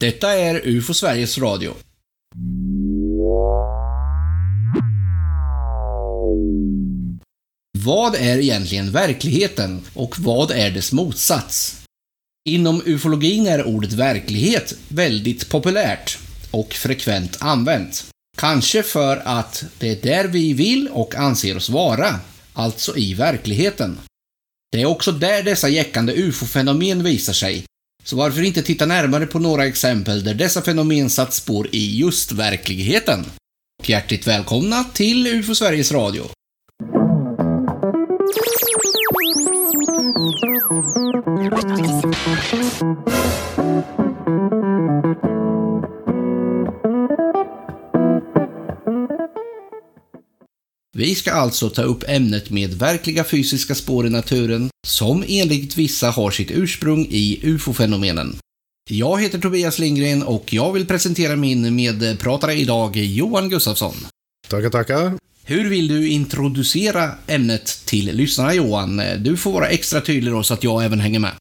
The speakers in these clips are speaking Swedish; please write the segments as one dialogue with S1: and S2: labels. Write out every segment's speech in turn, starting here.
S1: Detta är UFO Sveriges Radio. Vad är egentligen verkligheten och vad är dess motsats? Inom ufologin är ordet verklighet väldigt populärt och frekvent använt. Kanske för att det är där vi vill och anser oss vara, alltså i verkligheten. Det är också där dessa jäckande ufo-fenomen visar sig, så varför inte titta närmare på några exempel där dessa fenomen satt spår i just verkligheten? Och hjärtligt välkomna till UFO Sveriges Radio. Vi ska alltså ta upp ämnet med verkliga fysiska spår i naturen, som enligt vissa har sitt ursprung i ufo-fenomenen. Jag heter Tobias Lindgren och jag vill presentera min medpratare idag, Johan Gustafsson.
S2: Tackar, tackar.
S1: Hur vill du introducera ämnet till lyssnarna, Johan? Du får vara extra tydlig då, så att jag även hänger med.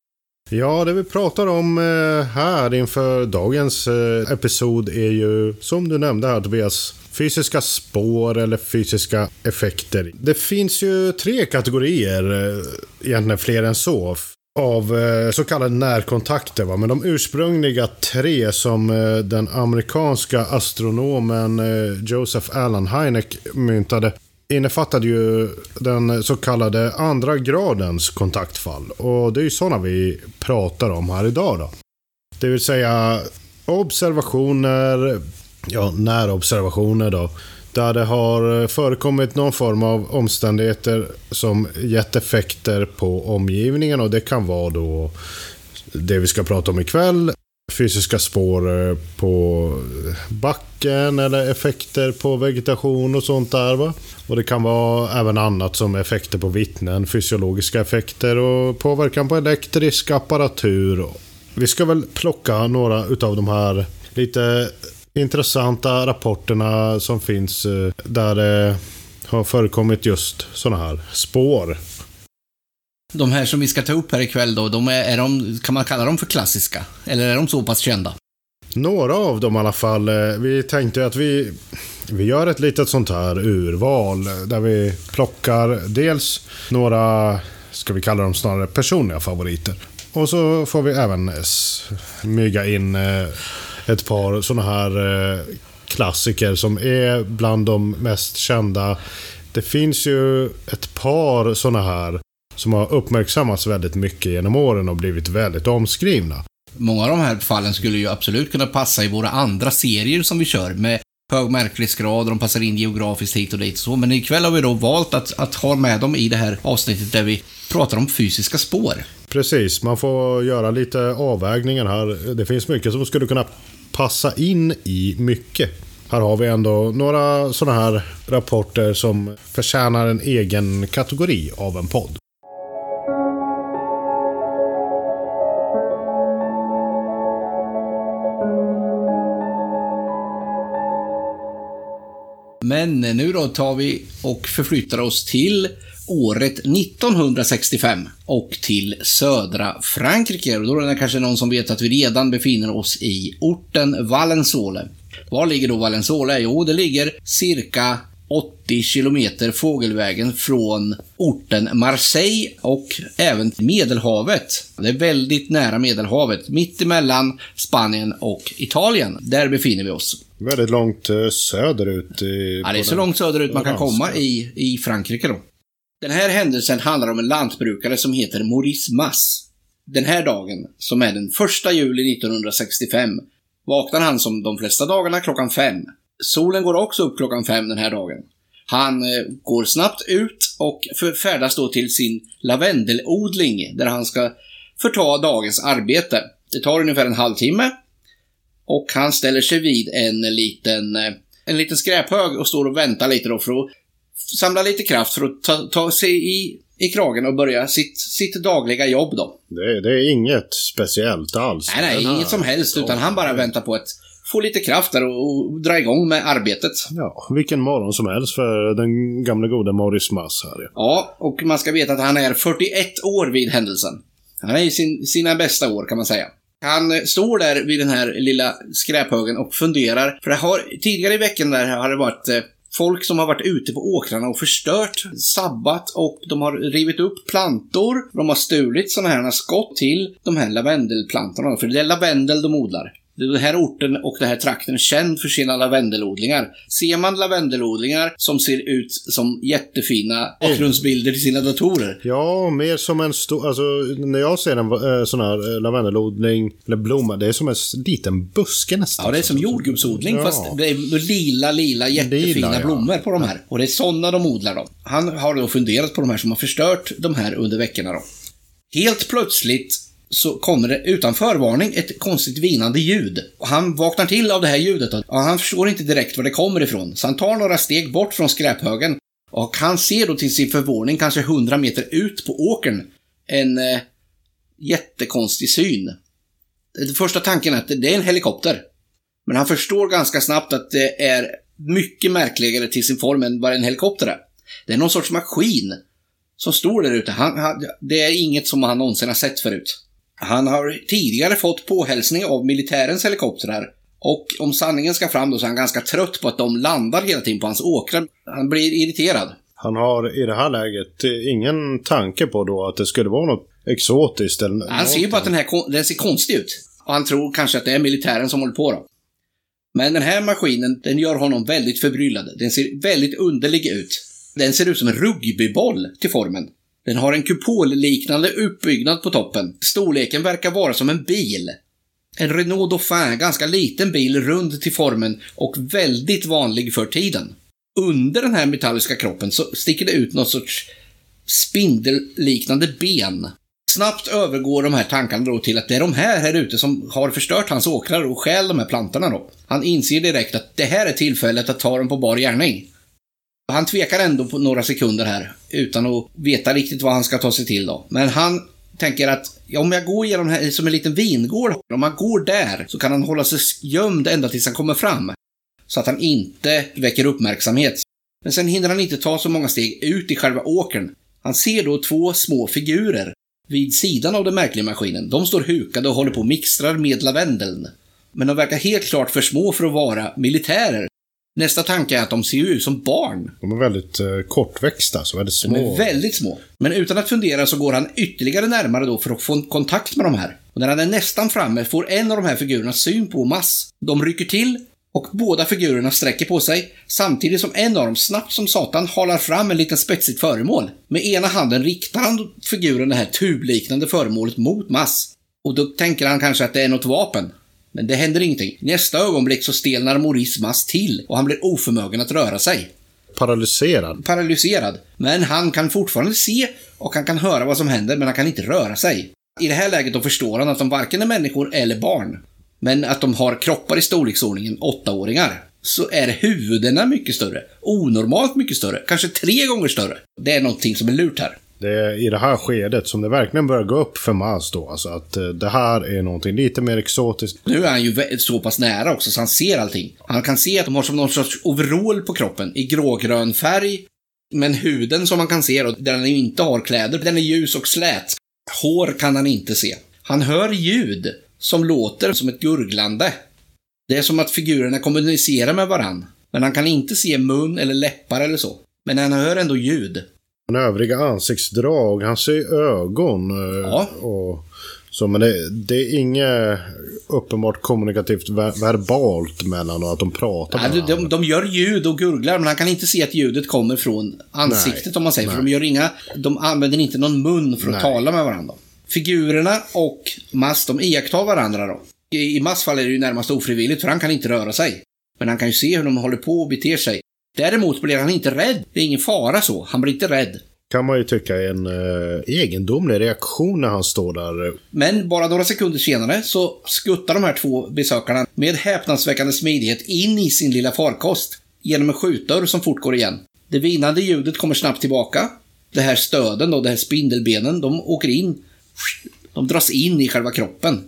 S2: Ja, det vi pratar om eh, här inför dagens eh, episod är ju, som du nämnde här Tobias, fysiska spår eller fysiska effekter. Det finns ju tre kategorier, eh, egentligen fler än så, av eh, så kallade närkontakter. Va? Men de ursprungliga tre som eh, den amerikanska astronomen Joseph Allen Hynek myntade innefattade ju den så kallade andra gradens kontaktfall. Och det är ju sådana vi pratar om här idag då. Det vill säga observationer, ja närobservationer då. Där det har eh, förekommit någon form av omständigheter som gett effekter på omgivningen och det kan vara då det vi ska prata om ikväll fysiska spår eh, på backen eller effekter på vegetation och sånt där. Va? Och det kan vara även annat som effekter på vittnen, fysiologiska effekter och påverkan på elektrisk apparatur. Vi ska väl plocka några utav de här lite intressanta rapporterna som finns eh, där det har förekommit just sådana här spår
S1: de här som vi ska ta upp här ikväll då, de är, är de, kan man kalla dem för klassiska? Eller är de så pass kända?
S2: Några av dem i alla fall. Eh, vi tänkte att vi, vi gör ett litet sånt här urval där vi plockar dels några, ska vi kalla dem snarare personliga favoriter. Och så får vi även smyga in eh, ett par såna här eh, klassiker som är bland de mest kända. Det finns ju ett par såna här som har uppmärksammats väldigt mycket genom åren och blivit väldigt omskrivna.
S1: Många av de här fallen skulle ju absolut kunna passa i våra andra serier som vi kör med hög märklighetsgrad och de passar in geografiskt hit och dit och så. Men ikväll har vi då valt att, att ha med dem i det här avsnittet där vi pratar om fysiska spår.
S2: Precis, man får göra lite avvägningar här. Det finns mycket som skulle kunna passa in i mycket. Här har vi ändå några sådana här rapporter som förtjänar en egen kategori av en podd.
S1: Men nu då tar vi och förflyttar oss till året 1965 och till södra Frankrike. Och då är det kanske någon som vet att vi redan befinner oss i orten Valensole. Var ligger då Valensole? Jo, det ligger cirka 80 kilometer fågelvägen från orten Marseille och även Medelhavet. Det är väldigt nära Medelhavet, mitt emellan Spanien och Italien. Där befinner vi oss.
S2: Väldigt långt eh, söderut. I,
S1: ja, det är så långt söderut man kan komma i, i Frankrike då. Den här händelsen handlar om en lantbrukare som heter Maurice Mass. Den här dagen, som är den 1 juli 1965, vaknar han som de flesta dagarna klockan fem. Solen går också upp klockan fem den här dagen. Han eh, går snabbt ut och färdas då till sin lavendelodling där han ska förta dagens arbete. Det tar ungefär en halvtimme och han ställer sig vid en liten, eh, en liten skräphög och står och väntar lite då för att samla lite kraft för att ta, ta sig i, i kragen och börja sitt, sitt dagliga jobb då.
S2: Det, det är inget speciellt alls.
S1: Nej, nej, inget som helst, utan han bara väntar på att få lite kraft där och, och dra igång med arbetet.
S2: Ja, vilken morgon som helst för den gamla gode Maurice Mass här. Ja.
S1: ja, och man ska veta att han är 41 år vid händelsen. Han är i sin, sina bästa år kan man säga. Han står där vid den här lilla skräphögen och funderar. För det har, tidigare i veckan där har det varit eh, folk som har varit ute på åkrarna och förstört, sabbat och de har rivit upp plantor. De har stulit sådana här skott till de här lavendelplantorna. För det är lavendel de odlar. Den här orten och den här trakten är känd för sina lavendelodlingar. Ser man lavendelodlingar som ser ut som jättefina bakgrundsbilder till sina datorer?
S2: Ja, mer som en stor... Alltså, när jag ser en äh, sån här eh, lavendelodling, eller blomma, det är som en liten buske nästan.
S1: Ja, det är som jordgubbsodling, ja. fast det är lila, lila, jättefina lila, ja. blommor på de här. Och det är sådana de odlar då. Han har då funderat på de här som har förstört de här under veckorna då. Helt plötsligt så kommer det utan förvarning ett konstigt vinande ljud. Och han vaknar till av det här ljudet och han förstår inte direkt var det kommer ifrån. Så han tar några steg bort från skräphögen och han ser då till sin förvåning kanske 100 meter ut på åkern en eh, jättekonstig syn. Den första tanken är att det är en helikopter. Men han förstår ganska snabbt att det är mycket märkligare till sin form än vad en helikopter är. Det är någon sorts maskin som står där ute. Han, han, det är inget som han någonsin har sett förut. Han har tidigare fått påhälsning av militärens helikoptrar och om sanningen ska fram då så är han ganska trött på att de landar hela tiden på hans åkrar. Han blir irriterad.
S2: Han har i det här läget ingen tanke på då att det skulle vara något exotiskt eller
S1: Han ser ju bara att den här den ser konstig ut. Och han tror kanske att det är militären som håller på då. Men den här maskinen, den gör honom väldigt förbryllad. Den ser väldigt underlig ut. Den ser ut som en rugbyboll till formen. Den har en kupolliknande uppbyggnad på toppen. Storleken verkar vara som en bil. En Renault Dauphin, ganska liten bil, rund till formen och väldigt vanlig för tiden. Under den här metalliska kroppen så sticker det ut något sorts spindelliknande ben. Snabbt övergår de här tankarna då till att det är de här här ute som har förstört hans åkrar och stjäl de här plantorna då. Han inser direkt att det här är tillfället att ta dem på bar gärning. Han tvekar ändå på några sekunder här, utan att veta riktigt vad han ska ta sig till då. Men han tänker att ja, om jag går genom här som en liten vingård, om han går där så kan han hålla sig gömd ända tills han kommer fram. Så att han inte väcker uppmärksamhet. Men sen hinner han inte ta så många steg ut i själva åkern. Han ser då två små figurer vid sidan av den märkliga maskinen. De står hukade och håller på och mixtrar med lavendeln. Men de verkar helt klart för små för att vara militärer. Nästa tanke är att de ser ut som barn.
S2: De är väldigt eh, kortväxta, så väldigt små.
S1: De är väldigt små. Men utan att fundera så går han ytterligare närmare då för att få kontakt med de här. Och när han är nästan framme får en av de här figurerna syn på Mass. De rycker till och båda figurerna sträcker på sig samtidigt som en av dem snabbt som satan halar fram en liten spetsigt föremål. Med ena handen riktar han figuren det här tubliknande föremålet mot Mass. Och då tänker han kanske att det är något vapen. Men det händer ingenting. Nästa ögonblick så stelnar Maurice Mass till och han blir oförmögen att röra sig.
S2: Paralyserad?
S1: Paralyserad. Men han kan fortfarande se och han kan höra vad som händer, men han kan inte röra sig. I det här läget då förstår han att de varken är människor eller barn. Men att de har kroppar i storleksordningen åttaåringar. Så är huvudena mycket större. Onormalt mycket större. Kanske tre gånger större. Det är någonting som är lurt här.
S2: Det är i det här skedet som det verkligen börjar gå upp för Maz då. Alltså att eh, det här är någonting lite mer exotiskt.
S1: Nu är han ju så pass nära också så han ser allting. Han kan se att de har som någon sorts overall på kroppen i grågrön färg. Men huden som man kan se då, där han inte har kläder, den är ljus och slät. Hår kan han inte se. Han hör ljud som låter som ett gurglande. Det är som att figurerna kommunicerar med varann. Men han kan inte se mun eller läppar eller så. Men han hör ändå ljud.
S2: Övriga ansiktsdrag, han ser ögon. Eh, ja. Och, så, men det, det är inget uppenbart kommunikativt ver verbalt mellan och att de pratar
S1: med de, de, de gör ljud och gurglar, men han kan inte se att ljudet kommer från ansiktet Nej. om man säger. Nej. För de gör inga, de använder inte någon mun för att Nej. tala med varandra. Figurerna och Mass, de iakttar varandra då. I, i Mass fall är det ju närmast ofrivilligt, för han kan inte röra sig. Men han kan ju se hur de håller på och beter sig. Däremot blir han inte rädd. Det är ingen fara så. Han blir inte rädd.
S2: Kan man ju tycka är en eh, egendomlig reaktion när han står där.
S1: Men bara några sekunder senare så skuttar de här två besökarna med häpnadsväckande smidighet in i sin lilla farkost genom en skjutdörr som fort går igen. Det vinande ljudet kommer snabbt tillbaka. Det här stöden då, det här spindelbenen, de åker in. De dras in i själva kroppen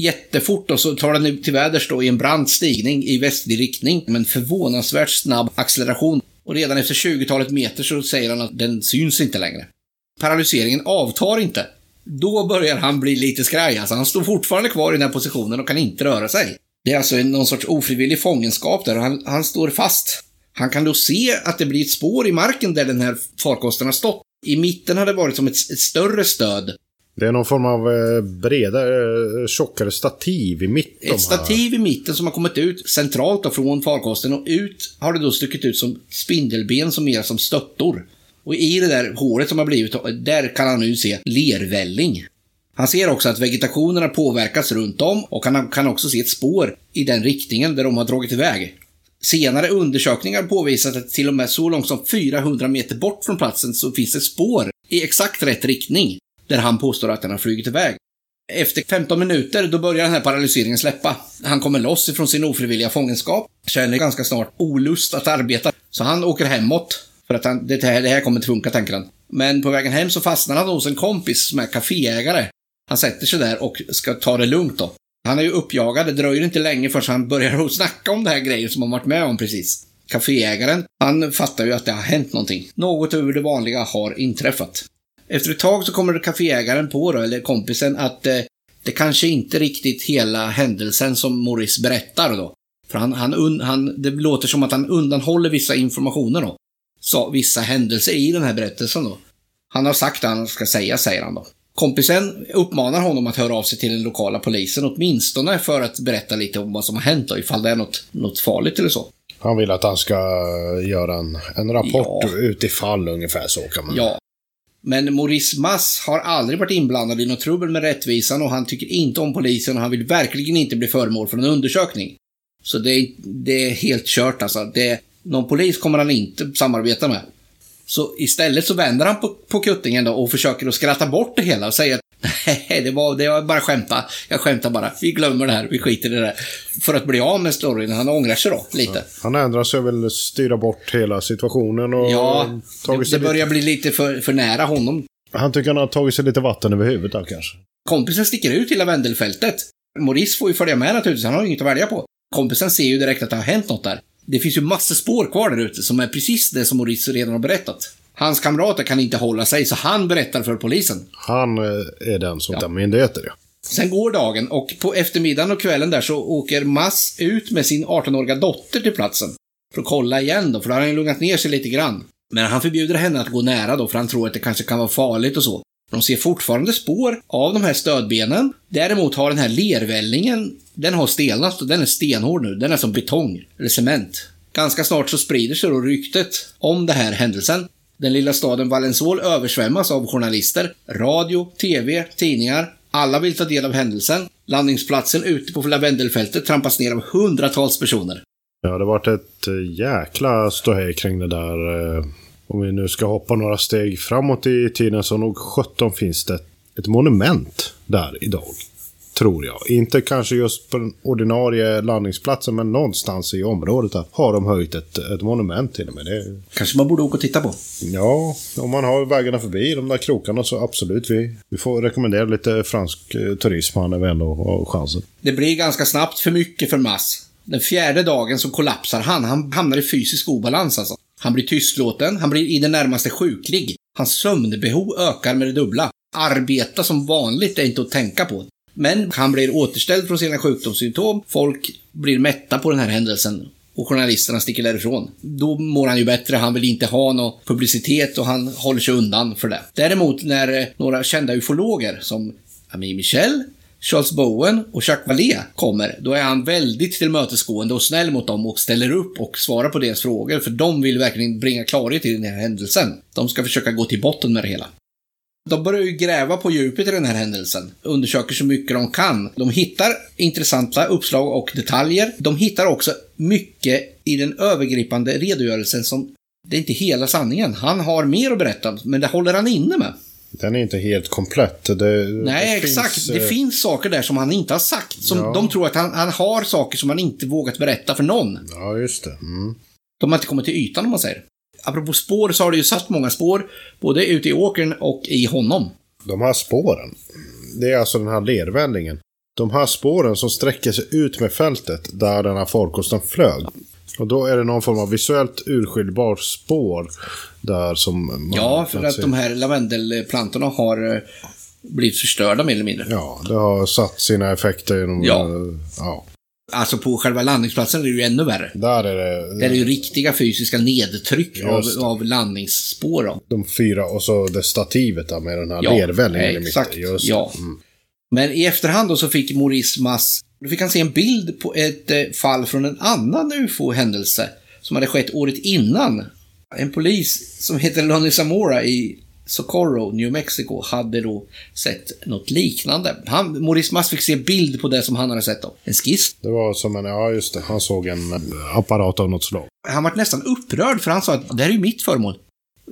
S1: jättefort och så tar den till väders då i en brant stigning i västlig riktning med en förvånansvärt snabb acceleration. Och redan efter 20-talet meter så säger han att den syns inte längre. Paralyseringen avtar inte. Då börjar han bli lite skraj. Alltså, han står fortfarande kvar i den här positionen och kan inte röra sig. Det är alltså någon sorts ofrivillig fångenskap där och han, han står fast. Han kan då se att det blir ett spår i marken där den här farkosten har stått. I mitten har det varit som ett, ett större stöd.
S2: Det är någon form av eh, bredare, eh, tjockare stativ i mitten.
S1: Ett stativ i mitten som har kommit ut centralt då från farkosten och ut har det då stuckit ut som spindelben som mer som stöttor. Och i det där håret som har blivit, där kan han nu se lervälling. Han ser också att vegetationen har påverkats runt om och han kan också se ett spår i den riktningen där de har dragit iväg. Senare undersökningar påvisat att till och med så långt som 400 meter bort från platsen så finns det spår i exakt rätt riktning där han påstår att den har flugit iväg. Efter 15 minuter då börjar den här paralyseringen släppa. Han kommer loss ifrån sin ofrivilliga fångenskap, känner ganska snart olust att arbeta, så han åker hemåt. För att han, det, här, det här kommer inte funka, tänker han. Men på vägen hem så fastnar han hos en kompis som är kaféägare. Han sätter sig där och ska ta det lugnt då. Han är ju uppjagad, det dröjer inte länge förrän han börjar snacka om det här grejen som han varit med om precis. Kaféägaren, han fattar ju att det har hänt någonting. Något över det vanliga har inträffat. Efter ett tag så kommer kaféägaren på då, eller kompisen, att eh, det kanske inte riktigt hela händelsen som Morris berättar då. För han, han, han, det låter som att han undanhåller vissa informationer då. Så, vissa händelser i den här berättelsen då. Han har sagt det han ska säga, säger han då. Kompisen uppmanar honom att höra av sig till den lokala polisen, åtminstone för att berätta lite om vad som har hänt då, ifall det är något, något farligt eller så.
S2: Han vill att han ska göra en, en rapport ja. utifall ungefär så kan man
S1: Ja. Men Maurice Mass har aldrig varit inblandad i något trubbel med rättvisan och han tycker inte om polisen och han vill verkligen inte bli föremål för en undersökning. Så det är, det är helt kört alltså. Det, någon polis kommer han inte samarbeta med. Så istället så vänder han på, på kuttingen då och försöker att skratta bort det hela och säga att nej, det var, det var bara skämta. Jag skämtar bara. Vi glömmer det här. Vi skiter i det där. För att bli av med storyn. Han ångrar sig då, lite. Ja,
S2: han ändrar sig vill styra bort hela situationen och...
S1: Ja, det, det börjar bli lite för, för nära honom.
S2: Han tycker han har tagit sig lite vatten över huvudet då kanske.
S1: Kompisen sticker ut i lavendelfältet. Maurice får ju följa med naturligtvis. Han har ju inget att välja på. Kompisen ser ju direkt att det har hänt något där. Det finns ju massor spår kvar där ute som är precis det som Maurice redan har berättat. Hans kamrater kan inte hålla sig, så han berättar för polisen.
S2: Han eh, är den som ja. tar myndigheter, ja.
S1: Sen går dagen och på eftermiddagen och kvällen där så åker Mass ut med sin 18-åriga dotter till platsen. För att kolla igen då, för då har han lugnat ner sig lite grann. Men han förbjuder henne att gå nära då, för han tror att det kanske kan vara farligt och så. De ser fortfarande spår av de här stödbenen. Däremot har den här lervällingen, den har stelnat och den är stenhård nu. Den är som betong, eller cement. Ganska snart så sprider sig då ryktet om den här händelsen. Den lilla staden Valensol översvämmas av journalister, radio, TV, tidningar. Alla vill ta del av händelsen. Landningsplatsen ute på lavendelfältet trampas ner av hundratals personer.
S2: Ja, det har varit ett eh, jäkla ståhej kring det där. Eh, om vi nu ska hoppa några steg framåt i tiden så nog 17 finns det ett monument där idag. Tror jag. Inte kanske just på den ordinarie landningsplatsen men någonstans i området där har de höjt ett, ett monument till och med. Det...
S1: Kanske man borde åka och titta på.
S2: Ja, om man har vägarna förbi de där krokarna så absolut. Vi, vi får rekommendera lite fransk eh, turism när vi ändå har chansen.
S1: Det blir ganska snabbt för mycket för Mass. Den fjärde dagen så kollapsar han. Han hamnar i fysisk obalans alltså. Han blir tystlåten, han blir i det närmaste sjuklig. Hans sömnbehov ökar med det dubbla. Arbeta som vanligt är inte att tänka på. Men han blir återställd från sina sjukdomssymptom. Folk blir mätta på den här händelsen. Och journalisterna sticker därifrån. Då mår han ju bättre, han vill inte ha någon publicitet och han håller sig undan för det. Däremot när eh, några kända ufologer som Ami Michel, Charles Bowen och Jacques Vallée kommer, då är han väldigt tillmötesgående och snäll mot dem och ställer upp och svarar på deras frågor, för de vill verkligen bringa klarhet i den här händelsen. De ska försöka gå till botten med det hela. De börjar ju gräva på djupet i den här händelsen. Undersöker så mycket de kan. De hittar intressanta uppslag och detaljer. De hittar också mycket i den övergripande redogörelsen som det är inte hela sanningen. Han har mer att berätta, men det håller han inne med.
S2: Den är inte helt komplett. Det,
S1: Nej, det exakt. Finns, det eh... finns saker där som han inte har sagt. Som ja. De tror att han, han, har saker som han inte vågat berätta för någon.
S2: Ja, just det. Mm.
S1: De har inte kommit till ytan om man säger. Apropå spår så har det ju satt många spår, både ute i åkern och i honom.
S2: De här spåren, det är alltså den här lervällingen. De här spåren som sträcker sig ut med fältet där den här farkosten flög. Och då är det någon form av visuellt urskiljbart spår där som...
S1: ja, för att se. de här lavendelplantorna har, blivit förstörda mer eller mindre.
S2: Ja, det har satt sina effekter genom...
S1: Ja.
S2: eh, ja.
S1: Alltså på själva landningsplatsen är det ju ännu värre.
S2: Där är det...
S1: Där är det ju riktiga fysiska nedtryck av, av landningsspår. Då.
S2: De fyra och så det stativet där med den här
S1: Ja,
S2: lervällingen i
S1: exakt.
S2: mitten. Just.
S1: Ja.
S2: Mm.
S1: Men i efterhand då så fick Maurice Mass, då fick han se en bild på ett eh, fall från en annan UFO-händelse som hade skett året innan. En polis som heter Lonnie Zamora i Socorro, New Mexico, hade då sett något liknande. Han, Maurice Mass fick se bild på det som han hade sett då. En skiss.
S2: Det var som en... Ja, just det. Han såg en eh, apparat av något slag.
S1: Han var nästan upprörd för han sa att det här är ju mitt föremål.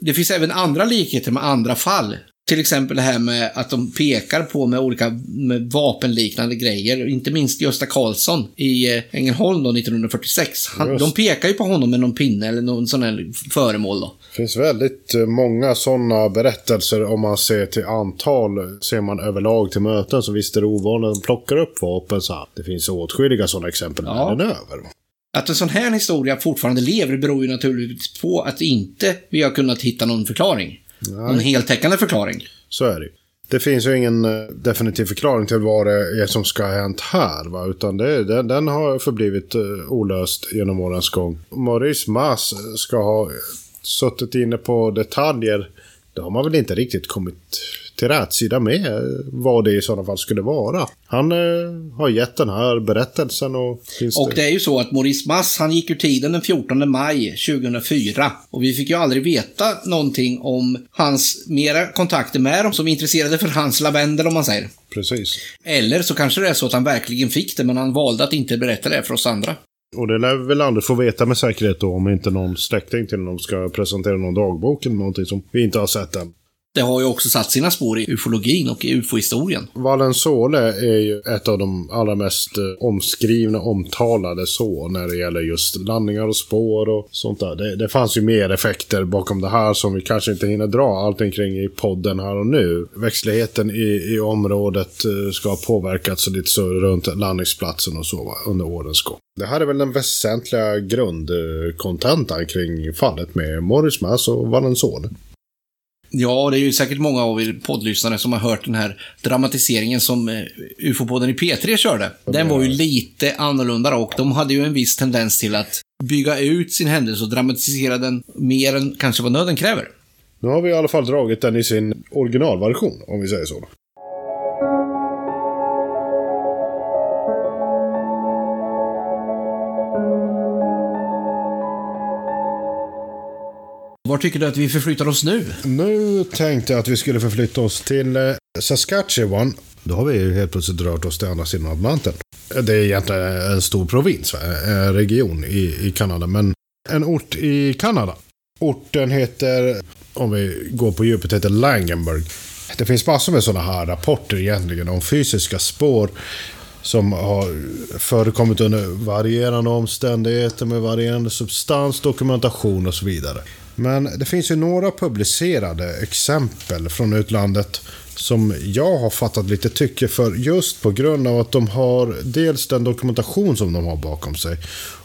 S1: Det finns även andra likheter med andra fall. Till exempel det här med att de pekar på med olika med vapenliknande grejer. Inte minst Gösta Karlsson i eh, Ängelholm då 1946. Han, de pekar ju på honom med någon pinne eller någon sån här föremål då.
S2: Det finns väldigt eh, många sådana berättelser om man ser till antal. Ser man överlag till möten så visst är det ovanligt att de plockar upp vapen så. Det finns åtskilliga sådana exempel
S1: Ja.
S2: världen över.
S1: Att en sån här historia fortfarande lever beror ju naturligtvis på att inte vi har kunnat hitta någon förklaring. Någon heltäckande förklaring.
S2: Så är det. Det finns ju ingen eh, definitiv förklaring till vad det är som ska ha hänt här. Va? Utan det, den, den har förblivit eh, olöst genom årens gång. Maurice Mass ska ha suttit inne på detaljer. Det har man väl inte riktigt kommit till rätsida med vad det i sådana fall skulle vara. Han eh, har gett den här berättelsen och
S1: Och
S2: det...
S1: det är ju så att Maurice Mass, han gick ur tiden den 14 maj 2004. Och vi fick ju aldrig veta någonting om hans mera kontakter med dem som är intresserade för hans lavendel om man säger.
S2: Precis.
S1: Eller så kanske det är så att han verkligen fick det, men han valde att inte berätta det för oss andra.
S2: Och det lär vi väl aldrig få veta med säkerhet då om inte någon släkting till honom ska presentera någon dagbok eller någonting som vi inte har sett än.
S1: Det har ju också satt sina spår i ufologin och i ufo-historien.
S2: Valenzole är ju ett av de allra mest eh, omskrivna, omtalade så när det gäller just landningar och spår och sånt där. Det, det fanns ju mer effekter bakom det här som vi kanske inte hinner dra allting kring i podden här och nu. Växtligheten i, i området eh, ska ha påverkats och lite så runt landningsplatsen och så under årens gång. Det här är väl den väsentliga grundkontentan kring fallet med Morris Mass och Valenzole.
S1: Ja, det är ju säkert många av er poddlyssnare som har hört den här dramatiseringen som eh, UFO-podden i P3 körde. Den var ju lite annorlunda och de hade ju en viss tendens till att bygga ut sin händelse och dramatisera den mer än kanske vad nöden kräver.
S2: Nu har vi i alla fall dragit den i sin originalversion, om vi säger så.
S1: Var tycker du att vi förflyttar oss nu?
S2: Nu tänkte jag att vi skulle förflytta oss till eh, Saskatchewan. Då har vi ju helt plötsligt rört oss till andra sidan Atlanten. Det är egentligen en stor provins, en region i, i Kanada, men en ort i Kanada. Orten heter, om vi går på djupet, heter Langenburg. Det finns massor med sådana här rapporter egentligen om fysiska spår som har förekommit under varierande omständigheter med varierande substans, dokumentation och så vidare. Men det finns ju några publicerade exempel från utlandet som jag har fattat lite tycke för just på grund av att de har dels den dokumentation som de har bakom sig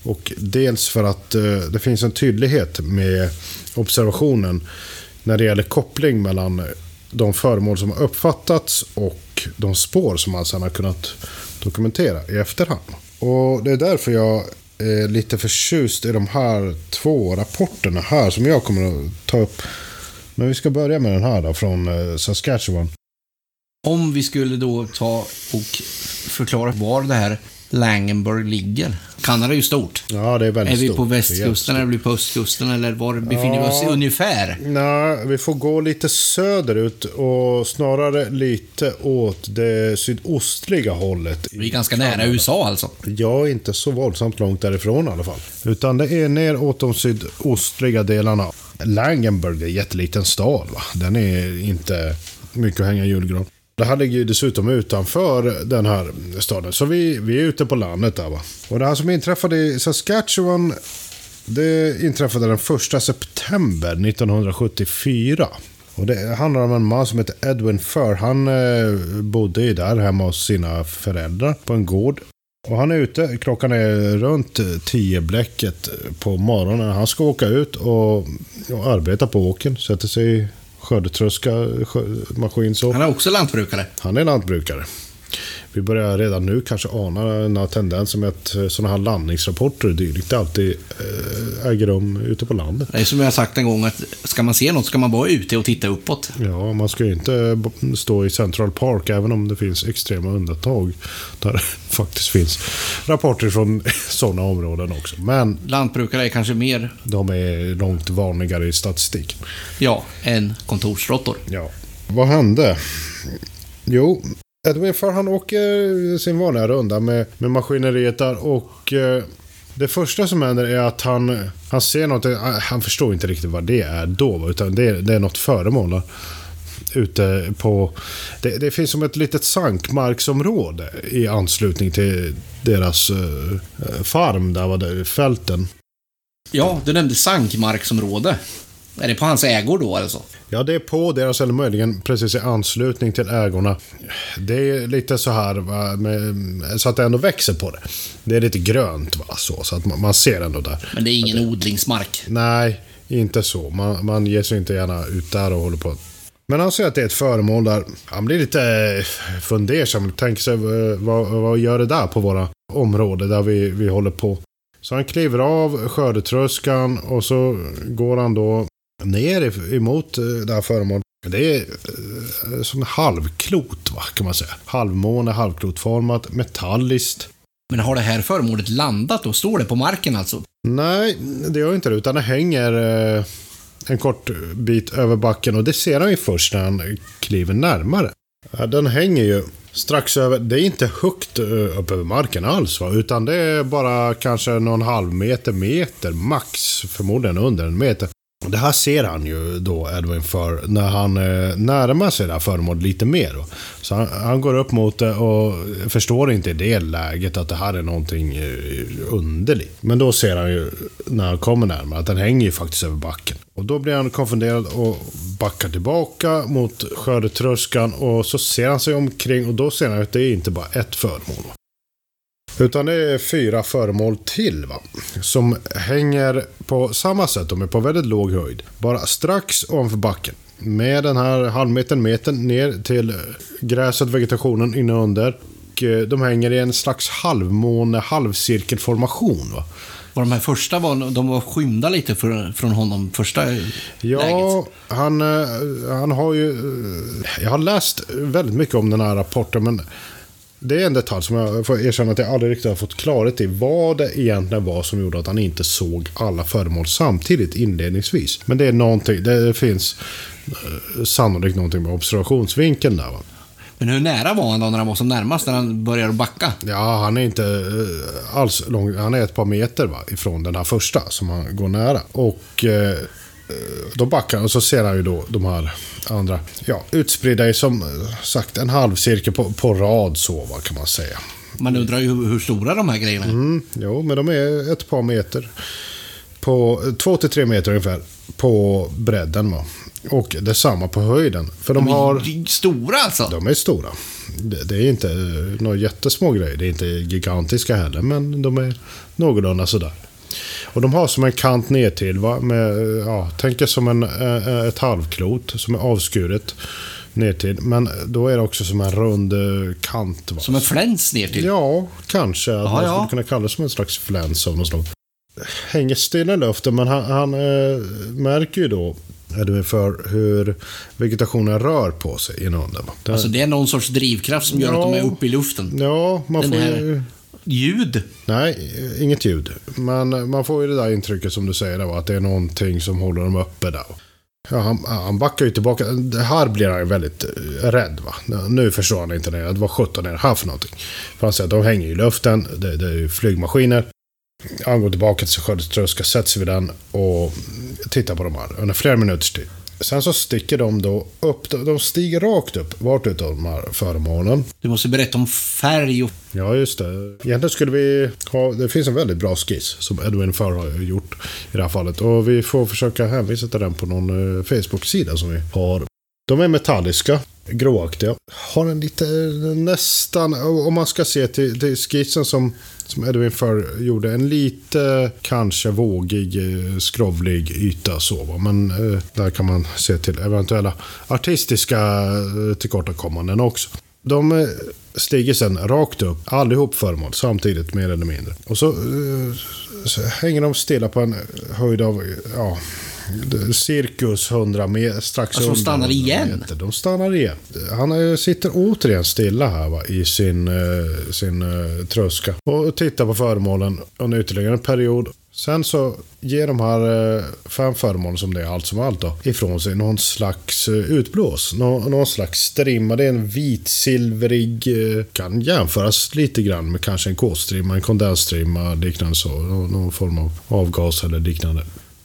S2: och dels för att eh, det finns en tydlighet med observationen när det gäller koppling mellan de föremål som har uppfattats och de spår som man sedan har kunnat dokumentera i efterhand. Och det är därför jag eh, lite förtjust i de här två rapporterna här som jag kommer att ta upp. Men vi ska börja med den här då från eh, Saskatchewan.
S1: Om vi skulle då ta och förklara var det här Langenburg ligger. Kanada är ju stort.
S2: Ja, det är väldigt
S1: Är vi
S2: stort.
S1: på västkusten eller är vi på östkusten eller var befinner vi oss ungefär?
S2: Nej, vi får gå lite söderut och snarare lite åt det sydostliga hållet.
S1: Vi är ganska nära USA alltså.
S2: Jag är inte så våldsamt långt därifrån i alla fall. Utan det är ner åt de sydostliga delarna. Langenburg är en jätteliten stad. Va? Den är inte mycket att hänga julgran. Det här ligger ju dessutom utanför den här staden. Så vi, vi är ute på landet där va. Och det här som inträffade i Saskatchewan. Det inträffade den 1 september 1974. Och det handlar om en man som heter Edwin Fur. Han eh, bodde ju där hemma hos sina föräldrar på en gård. Och han är ute, klockan är runt 10 bläcket på morgonen. Han ska åka ut och, och arbeta på åken. Sätter sig skördetröska maskin så.
S1: Han är också lantbrukare.
S2: Han är lantbrukare. Vi börjar redan nu kanske ana några tendenser med att eh, sådana här landningsrapporter och dylikt alltid äh, äger rum ute på landet.
S1: Det är som jag har sagt en gång att ska man se något ska man vara ute och titta uppåt.
S2: Ja, man ska ju inte stå i Central Park även om det finns extrema undantag. Där det faktiskt finns rapporter från sådana områden också. Men
S1: Lantbrukare är kanske mer...
S2: De är långt vanligare i statistiken.
S1: Ja, än kontorsråttor.
S2: Ja. Vad hände? Jo, Edwin för han åker sin vanliga runda med, med maskineriet där och eh, det första som händer är att han, han ser något, eh, han förstår inte riktigt vad det är då, utan det, det är något föremål där, ute på... Det, det, finns som ett litet sankmarksområde i anslutning till deras uh, farm, där var det, fälten.
S1: Ja, du nämnde sankmarksområde. Är det på hans ägor då eller så?
S2: Ja, det är på deras, eller möjligen precis i anslutning till ägorna. Det är lite så här, va, med, så att det ändå växer på det. Det är lite grönt, va, så, så att man, man ser ändå där.
S1: Men det är ingen
S2: det,
S1: odlingsmark?
S2: Nej, inte så. Man, man ger sig inte gärna ut där och håller på. Men han ser att det är ett föremål där. Han blir lite fundersam. Tänker sig, vad, vad gör det där på våra områden där vi, vi håller på? Så han kliver av skördetröskan och så går han då ner emot eh, det här föremålet. Det är eh, som en halvklot, va, kan man säga. Halvmåne, halvklotformat, metalliskt.
S1: Men har det här föremålet landat och står det på marken alltså?
S2: Nej, det gör inte det, utan det hänger eh, en kort bit över backen och det ser han ju först när han kliver närmare. Den hänger ju strax över, det är inte högt upp över marken alls va, utan det är bara kanske någon halv meter, meter max, förmodligen under en meter. Det här ser han ju då Edwin för när han eh, närmar sig det här föremålet lite mer. Då. Så han, han, går upp mot det och förstår inte i det läget att det här är någonting eh, underligt. Men då ser han ju när han kommer närmare att den hänger ju faktiskt över backen. Och då blir han konfunderad och backar tillbaka mot skördetröskan och så ser han sig omkring och då ser han att det är inte bara ett föremål. Utan det är fyra föremål till va. Som hänger på samma sätt. De är på väldigt låg höjd. Bara strax ovanför backen. Med den här halvmetern, metern ner till gräset, vegetationen inne under. Och eh, de hänger i en slags halvmåne, halvcirkelformation. Va?
S1: Var de här första var, de var skymda lite för, från honom första
S2: ja, läget? han, eh, han har ju... Eh, jag har läst väldigt mycket om den här rapporten, men det är en detalj som jag får erkänna att jag aldrig riktigt har fått klarhet i. Vad det egentligen var som gjorde att han inte såg alla föremål samtidigt inledningsvis. Men det är någonting, det finns eh, sannolikt någonting med observationsvinkeln där. Va?
S1: Men hur nära var han då när han var som närmast, när han började backa?
S2: Ja, han är inte eh, alls lång. Han är ett par meter va, ifrån den här första som han går nära. Och eh, då backar han och så ser han ju då de här andra, ja, utspridda i som sagt en halvcirkel på, på rad så, vad kan man säga.
S1: Man undrar ju hur, hur stora de här grejerna är.
S2: Mm, jo, men de är ett par meter. På två till tre meter ungefär på bredden. Va? Och detsamma på höjden. För de, de har...
S1: stora alltså?
S2: De är stora. Det, det är inte några jättesmå grejer. Det är inte gigantiska heller, men de är någorlunda sådär. Och de har som en kant ner till va? Med, ja, tänk er som en, eh, ett halvklot som är avskuret ner till. Men då är det också som en rund eh, kant. Va?
S1: Som en fläns ner till?
S2: Ja, kanske. Att man ja. skulle kunna kalla det som en slags fläns av något slag. Hänger stilla i luften, men han, han äh, märker ju då för hur vegetationen rör på sig inom den.
S1: Alltså det är någon sorts drivkraft som gör ja, att de är uppe i luften?
S2: Ja, man den får här... ju
S1: ljud?
S2: Nej, inget ljud. Men man får ju det där intrycket som du säger, då, att det är någonting som håller dem uppe där. Ja, han, han backar ju tillbaka. Det här blir han ju väldigt eh, rädd. Va? Nu förstår han inte det. Vad sjutton är det här för någonting? För han säger att de hänger i luften. Det, det är ju flygmaskiner. Han går tillbaka till sin skördetröska, sätter sig vid den och tittar på de här under flera minuters tid. Sen så sticker de då upp, de stiger rakt upp vart utav de här föremålen.
S1: Du måste berätta om färg och...
S2: Ja, just det. Egentligen skulle vi ha, det finns en väldigt bra skiss som Edwin Farr har gjort i det här fallet. Och vi får försöka hänvisa till den på någon eh, Facebook-sida som vi har. De är metalliska, gråaktiga. Har en lite, nästan, om man ska se till, till skissen som, som Edwin Furr gjorde, en lite kanske vågig, eh, skrovlig yta så. Va? Men eh, där kan man se till eventuella artistiska eh, tillkortakommanden också. De eh, stiger sen rakt upp, allihop föremål samtidigt mer eller mindre. Och så, eh, så hänger de stilla på en eh, höjd av, ja, cirkus 100 meter, strax
S1: Alltså de stannar igen?
S2: Meter. De stannar igen. Han eh, sitter återigen stilla här va, i sin, eh, sin uh, tröska och tittar på föremålen under ytterligare en period. Sen så ger de här eh, fem föremålen som det är allt som allt då, ifrån sig någon slags eh, utblås. Nå någon slags strimma. Det är en vitsilvrig, eh, kan jämföras lite grann med kanske en kolstrimma, en kondensstrimma, liknande så. Nå någon form av avgas eller liknande.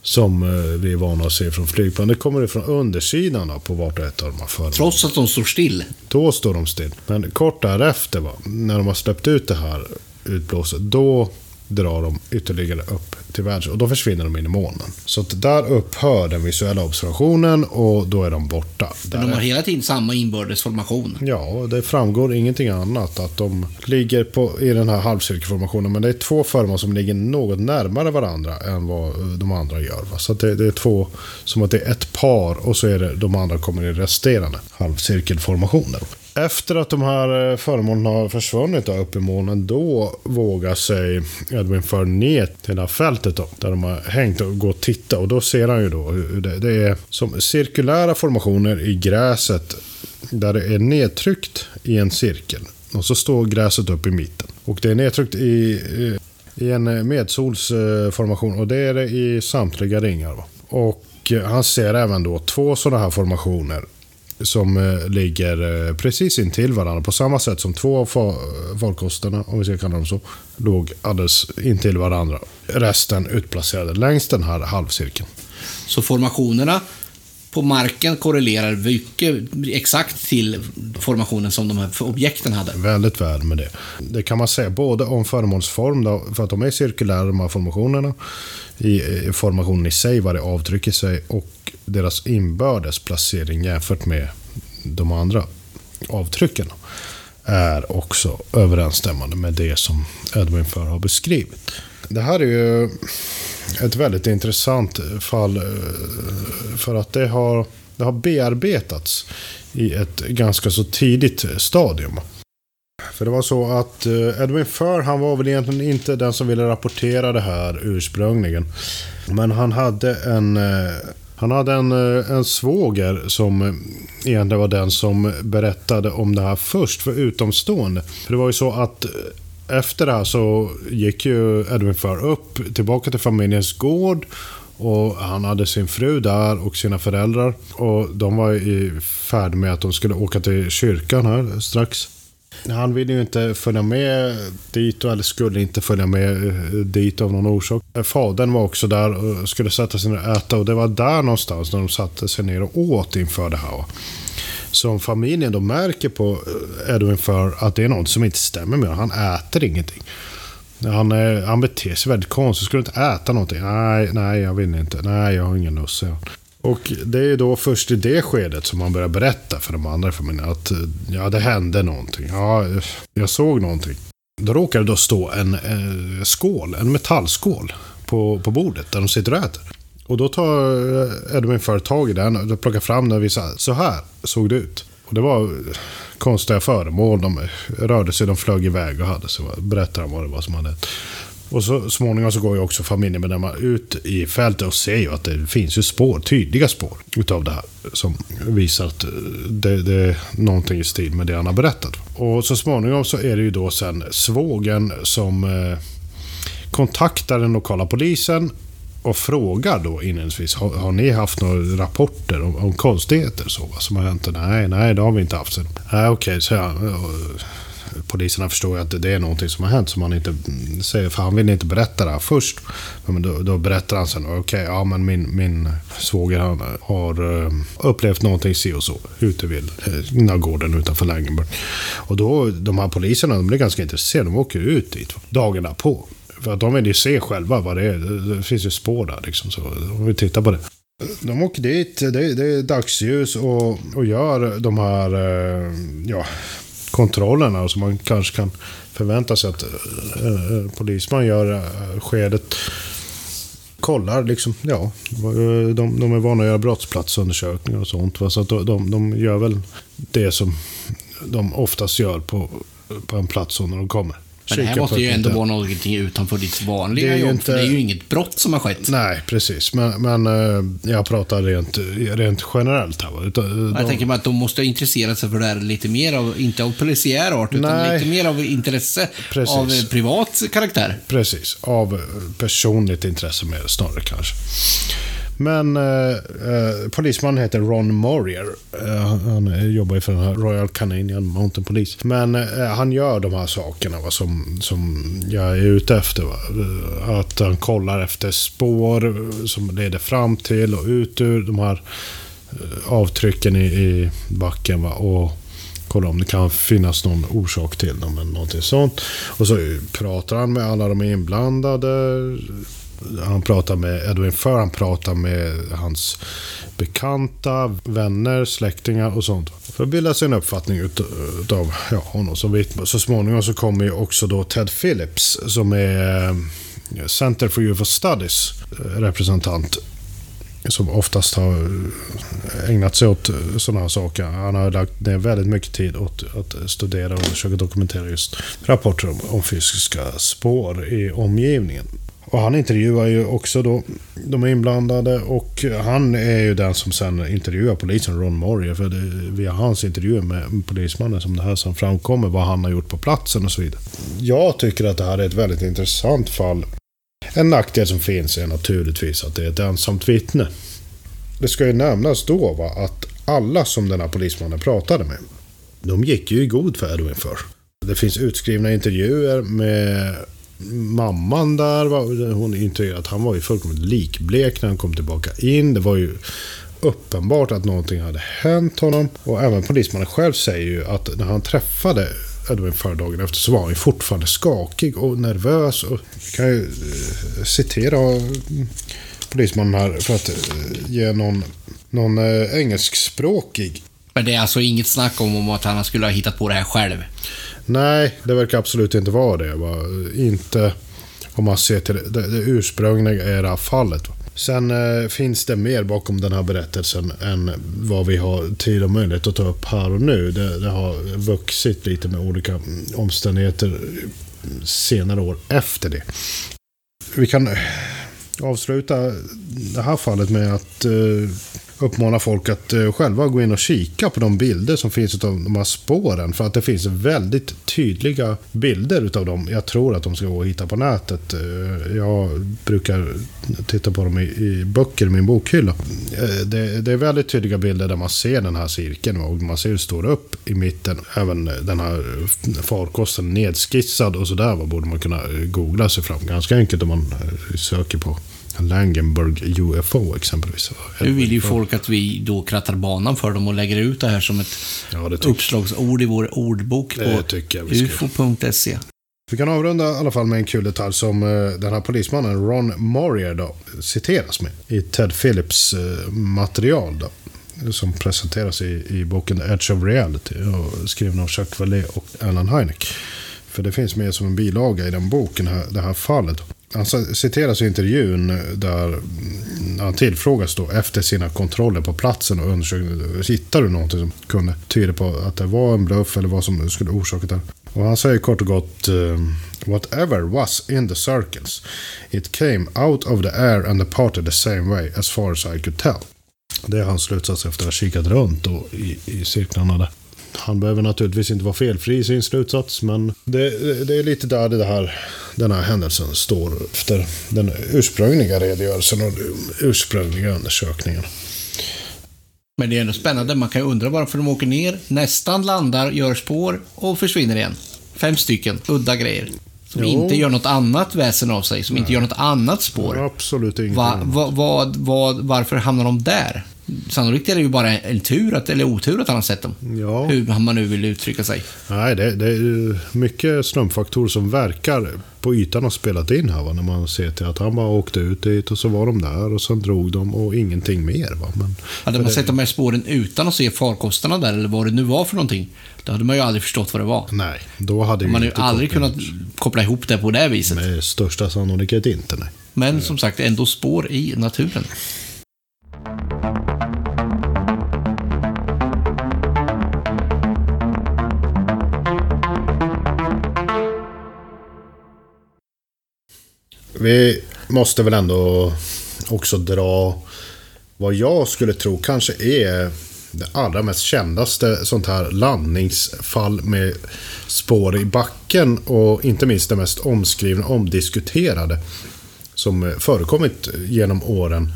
S2: Som vi är vana att se från flygplan. Det kommer ifrån undersidan då, på vart och ett av de här föremålen.
S1: Trots att de står still?
S2: Då står de still. Men kort därefter, va, när de har släppt ut det här utblåset, då drar de ytterligare upp till världs och då försvinner de in i månen. Så att där upphör den visuella observationen och då är de borta.
S1: Men de har hela tiden samma inbördes formation?
S2: Ja, det framgår ingenting annat. Att de ligger på, i den här halvcirkelformationen. Men det är två föremål som ligger något närmare varandra än vad de andra gör. Va? Så det, det, är två, som att det är ett par och så är det de andra kommer i resterande halvcirkelformationer. Efter att de här eh, föremålen har försvunnit då, upp i månen, då vågar sig Edwin för ner till det här fältet då, där de har hängt och gå och titta. Och då ser han ju då hur det, det är som cirkulära formationer i gräset där det är nedtryckt i en cirkel. Och så står gräset upp i mitten. Och det är nedtryckt i, i en medsolsformation och det är det i samtliga ringar. Va? Och han ser även då två sådana här formationer som eh, ligger eh, precis intill varandra. På samma sätt som två av farkosterna, om vi ska kalla dem så, låg alldeles intill varandra. Resten utplacerade längs den här halvcirkeln.
S1: Så formationerna på marken korrelerar mycket exakt till formationen som de här objekten hade.
S2: Väldigt väl med det. Det kan man säga både om föremålsform, då, för att de är cirkulära de här formationerna, i formationen i sig, vad det avtrycker sig, och deras inbördes placering jämfört med de andra avtrycken är också överensstämmande med det som Edwin förr har beskrivit. Det här är ju ett väldigt intressant fall eh, för att det har, det har bearbetats i ett ganska så tidigt stadium. För det var så att eh, Edwin Furr, han var väl egentligen inte den som ville rapportera det här ursprungligen. Men han hade en eh, han hade en, en svåger som egentligen var den som berättade om det här först för utomstående. För det var ju så att efter det här så gick ju Edwin Förr upp tillbaka till familjens gård. Och han hade sin fru där och sina föräldrar. Och de var i färd med att de skulle åka till kyrkan här strax. Han ville ju inte följa med dit, eller skulle inte följa med eh, dit av någon orsak. Fadern var också där och skulle sätta sig ner och äta och det var där någonstans när de satte sig ner och åt inför det här. Som familjen då märker på eh, Edwin för att det är något som inte stämmer med honom. Han äter ingenting. Han, eh, han beter sig väldigt konstigt. Skulle inte äta någonting? Nej, nej, jag vill inte. Nej, jag har ingen lust, och det är då först i det skedet som man börjar berätta för de andra i familjen att eh, ja, det hände någonting. Ja, jag såg någonting. Då råkar det då stå en eh, skål, en metallskål på, på bordet där de sitter och äter. Och då tar eh, Edwin för tag i den och plockar fram den och visar. Så här såg det ut. Och det var eh, konstiga föremål. De eh, rörde sig, de flög iväg och hade sig. berättar han vad det var som hade hänt. Och så småningom så går ju också familjemedlemmar ut i fältet och ser ju att det finns ju spår, tydliga spår utav det här. Som visar att det, det är någonting i stil med det han har berättat. Och så småningom så är det ju då sen svågen som eh, kontaktar den lokala polisen och frågar då inledningsvis, har, har ni haft några rapporter om, om konstigheter så, som har hänt? Nej, nej, det har vi inte haft. Nej, okej, okay, så jag poliserna förstår ju att det är någonting som har hänt som han inte säger, för han vill inte berätta det här först. Men då, då berättar han sen, okej, okay, ja men min, min svåger han har eh, upplevt någonting si och så ute vid eh, gården utanför Langenburg. Och då, de här poliserna, de blir ganska intresserade, de åker ut dit dagen därpå. För att de vill ju se själva vad det är. Det finns ju spår där liksom, så de vill titta på det. De åker dit, det, det är dagsljus och, och gör de här eh, ja, kontrollerna som man kanske kan förvänta sig att eh, polisman gör eh, skedet. Kollar liksom, ja, de, de är vana att göra brottsplatsundersökningar och sånt. Va? Så att de, de gör väl det som de oftast gör på, på en plats när de kommer.
S1: Men det här måste ju ändå vara någonting utanför ditt vanliga jobb, inte... det är ju inget brott som har skett.
S2: Nej, precis. Men, men eh, jag pratar rent, rent generellt här.
S1: De... Jag tänker mig att de måste ha intresserat sig för det här lite mer av, inte av polisiär art, utan Nej. lite mer av intresse precis. av privat karaktär.
S2: Precis, av personligt intresse mer snarare kanske. Men eh, eh, polismannen heter Ron Morier. Eh, han jobbar ju för den här Royal Canadian Mountain Police. Men eh, han gör de här sakerna va, som, som jag är ute efter. Va? Eh, att han kollar efter spår som leder fram till och ut ur de här eh, avtrycken i, i backen. Va? Och kolla om det kan finnas någon orsak till dem eller någonting sånt. Och så pratar han med alla de inblandade han pratar med Edwin Furr, han pratar med hans bekanta, vänner, släktingar och sånt. För att bilda sig en uppfattning utav ja, honom som vittne. Så småningom så kommer ju också då Ted Phillips som är eh, Center for UFO Studies eh, representant som oftast har eh, ägnat sig åt sådana här saker. Han har lagt ner väldigt mycket tid åt att studera och försöka dokumentera just rapporter om, om fysiska spår i omgivningen. Och han intervjuar ju också då de inblandade och han är ju den som sen intervjuar polisen, Ron Morier. För det är via hans intervjuer med polismannen som det här som framkommer vad han har gjort på platsen och så vidare. Jag tycker att det här är ett väldigt intressant fall. En nackdel som finns är naturligtvis att det är ett ensamt vittne. Det ska ju nämnas då va, att alla som den här polismannen pratade med, de gick ju i god för Edwin för. Det finns utskrivna intervjuer med mamman där, hon intygar att han var ju fullkomligt likblek när han kom tillbaka in. Det var ju uppenbart att någonting hade hänt honom. Och även polismannen själv säger ju att när han träffade Edwin förra dagen efter så var han ju fortfarande skakig och nervös. Och jag kan ju eh, citera mm, polismannen här för att eh, ge någon, någon eh, engelskspråkig.
S1: Men det är alltså inget snack om, om att han skulle ha hittat på det här själv?
S2: Nej, det verkar absolut inte vara det. Va? Eh, inte om man ser till det, det, ursprungliga i det här fallet. Va? Sen eh, finns det mer bakom den här berättelsen än vad vi har tid och möjlighet att ta upp här och nu. Det, det har vuxit lite med olika omständigheter senare år efter det. Vi kan avsluta det här fallet med att eh, uppmana folk att eh, själva gå in och kika på de bilder som finns av de här spåren. För att det finns väldigt tydliga bilder utav dem. Jag tror att de ska gå att hitta på nätet. Eh, jag brukar titta på dem i, i böcker i min bokhylla. Eh, det, det, är väldigt tydliga bilder där man ser den här cirkeln och man ser hur det står upp i mitten. Även den här farkosten nedskissad och sådär. Vad borde man kunna googla sig fram ganska enkelt om man söker på Langenberg UFO exempelvis.
S1: Nu vill ju folk att vi då krattar banan för dem och lägger ut det här som ett ja, uppslagsord i vår ordbok på ufo.se.
S2: Vi kan avrunda i alla fall med en kul detalj som uh, den här polismannen Ron Morier då, citeras med i Ted Phillips uh, material. Då, som presenteras i, i boken The Edge of Reality och skriven av Chuck Vallée och Alan Hynek. För det finns med som en bilaga i den boken, här, det här fallet. Han citeras i intervjun där han tillfrågas då efter sina kontroller på platsen och undersökningen. Hittar du någonting som kunde tyda på att det var en bluff eller vad som skulle orsaka det? Och han säger kort och gott eh, Whatever was in the circles It came out of the air and departed the same way as far as I could tell. Det är hans slutsats efter att ha kikat runt då i, i cirklarna där. Han behöver naturligtvis inte vara felfri i sin slutsats, men det, det är lite där det här, den här händelsen står efter den ursprungliga redogörelsen och den ursprungliga undersökningen.
S1: Men det är ändå spännande. Man kan ju undra varför de åker ner, nästan landar, gör spår och försvinner igen. Fem stycken udda grejer. Som jo. inte gör något annat väsen av sig, som Nej. inte gör något annat spår.
S2: absolut ingenting.
S1: Va, va, va, varför hamnar de där? Sannolikt är det ju bara en tur, att, eller otur att han har sett dem.
S2: Ja.
S1: Hur man nu vill uttrycka sig.
S2: Nej, det, det är mycket slumpfaktorer som verkar på ytan ha spelat in här. Va? När man ser till att han bara åkte ut dit och så var de där och sen drog de och ingenting mer. Va? Men,
S1: Hade man
S2: det-
S1: sett de här spåren utan att se farkosterna där, eller vad det nu var för någonting, då hade man ju aldrig förstått vad det var.
S2: Nej, då hade
S1: Man ju
S2: inte
S1: aldrig
S2: kopplat
S1: kunnat koppla ihop det på det viset.
S2: Med största sannolikhet inte, nej.
S1: Men som sagt, ändå spår i naturen.
S2: Vi måste väl ändå också dra vad jag skulle tro kanske är det allra mest kändaste sånt här landningsfall med spår i backen och inte minst det mest omskrivna, omdiskuterade som förekommit genom åren.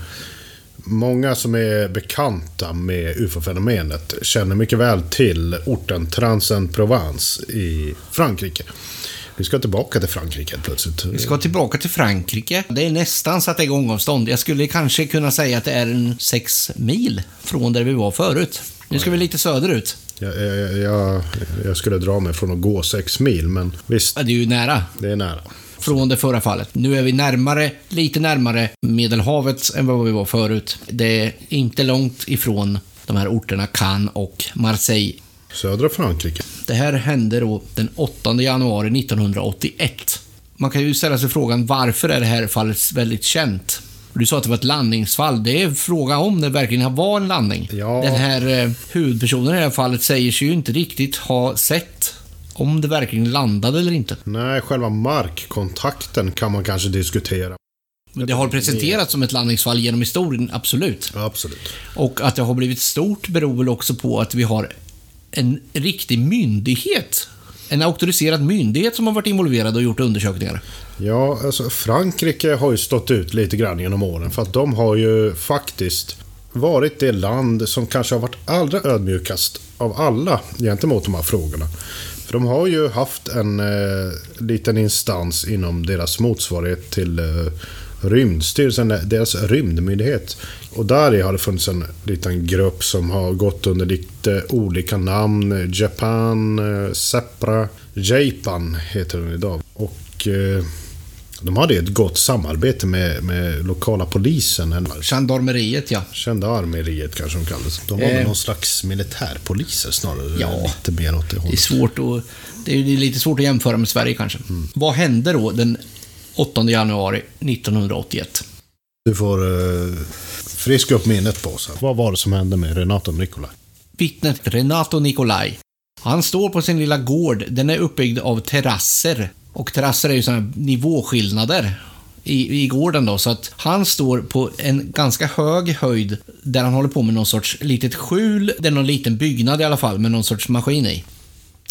S2: Många som är bekanta med UFO-fenomenet känner mycket väl till orten Transen-Provence i Frankrike. Vi ska tillbaka till Frankrike plötsligt.
S1: Vi ska tillbaka till Frankrike. Det är nästan så att det är gångavstånd. Jag skulle kanske kunna säga att det är en sex mil från där vi var förut. Nu ska vi lite söderut.
S2: Jag, jag, jag, jag skulle dra mig från att gå sex mil, men visst,
S1: Ja, Det är ju nära
S2: det är nära.
S1: Från det förra fallet. Nu är vi närmare, lite närmare Medelhavet än vad vi var förut. Det är inte långt ifrån de här orterna Cannes och Marseille.
S2: Södra Frankrike.
S1: Det här hände då den 8 januari 1981. Man kan ju ställa sig frågan varför är det här fallet väldigt känt? Du sa att det var ett landningsfall. Det är fråga om det verkligen var en landning.
S2: Ja.
S1: Den här eh, huvudpersonen i det här fallet säger sig ju inte riktigt ha sett om det verkligen landade eller inte.
S2: Nej, själva markkontakten kan man kanske diskutera.
S1: Men det har presenterats som ett landningsfall genom historien, absolut.
S2: Absolut.
S1: Och att det har blivit stort beror väl också på att vi har en riktig myndighet. En auktoriserad myndighet som har varit involverad och gjort undersökningar.
S2: Ja, alltså Frankrike har ju stått ut lite grann genom åren för att de har ju faktiskt varit det land som kanske har varit allra ödmjukast av alla gentemot de här frågorna. För de har ju haft en eh, liten instans inom deras motsvarighet till eh, Rymdstyrelsen, eh, deras rymdmyndighet. Och där har det funnits en liten grupp som har gått under lite olika namn. Japan, eh, Sepra, Japan heter den idag. Och eh, de hade ett gott samarbete med, med lokala polisen. En
S1: Gendarmeriet, ja.
S2: Gendarmeriet kanske de kallades. De var
S1: Eh.
S2: väl någon slags militärpoliser snarare.
S1: Ja.
S2: Lite mer åt det
S1: Det är
S2: hållet.
S1: svårt att... Det är lite svårt att jämföra med Sverige kanske. Vad hände då den 8 januari 1981?
S2: Du får uh, friska upp minnet på oss. Vad var det som hände med Renato Nicolai?
S1: Vittnet Renato Nicolai. Han står på sin lilla gård. Den är uppbyggd av terrasser. Och terrasser är ju sådana nivåskillnader i, i gården då. Så att han står på en ganska hög höjd där han håller på med någon sorts litet skjul. Det är någon liten byggnad i alla fall med någon sorts maskin i.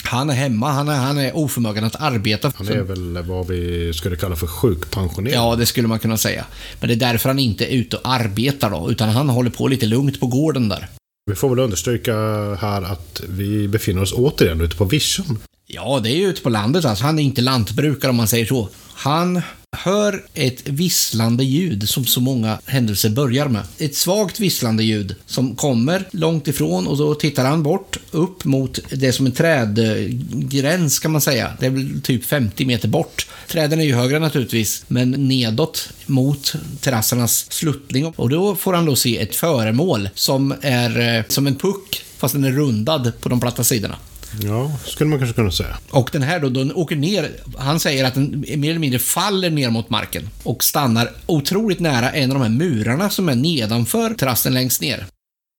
S1: Han är hemma, han är, han är oförmögen att arbeta.
S2: Han är väl vad vi skulle kalla för sjukpensionerad.
S1: Ja, det skulle man kunna säga. Men det är därför han inte är ute och arbetar då, utan han håller på lite lugnt på gården där.
S2: Vi får väl understryka här att vi befinner oss återigen ute på vischan.
S1: Ja, det är ju ute på landet alltså. Han är inte lantbrukare om man säger så. Han hör ett visslande ljud som så många händelser börjar med. Ett svagt visslande ljud som kommer långt ifrån och då tittar han bort upp mot det som en trädgräns kan man säga. Det är väl typ 50 meter bort. Träden är ju högre naturligtvis, men nedåt mot terrassernas sluttning. Och då får han då se ett föremål som är eh, som en puck, fast den är rundad på de platta sidorna.
S2: Ja, skulle man kanske kunna säga.
S1: Och den här då, den åker ner. Han säger att den mer eller mindre faller ner mot marken och stannar otroligt nära en av de här murarna som är nedanför terrassen längst ner.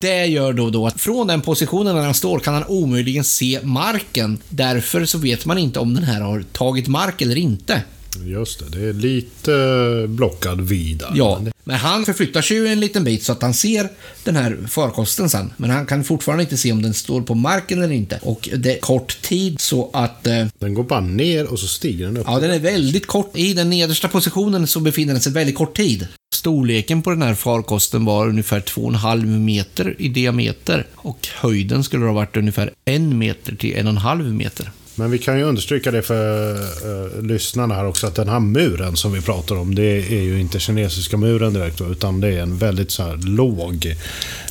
S1: Det gör då, då att från den positionen där han står kan han omöjligen se marken. Därför så vet man inte om den här har tagit mark eller inte.
S2: Just det, det är lite blockad vid där.
S1: Ja,
S2: Men
S1: han förflyttar sig ju en liten bit så att han ser den här farkosten sen. Men han kan fortfarande inte se om den står på marken eller inte. Och det är kort tid så att eh,
S2: Den går bara ner och så stiger den upp.
S1: Ja, den är väldigt kort. I den nedersta positionen så befinner den sig väldigt kort tid. Storleken på den här farkosten var ungefär 2,5 meter i diameter och höjden skulle ha varit ungefär en meter till en och en halv meter.
S2: Men vi kan ju understryka det för uh, lyssnarna här också att den här muren som vi pratar om det är ju inte kinesiska muren direkt utan det är en väldigt så här låg...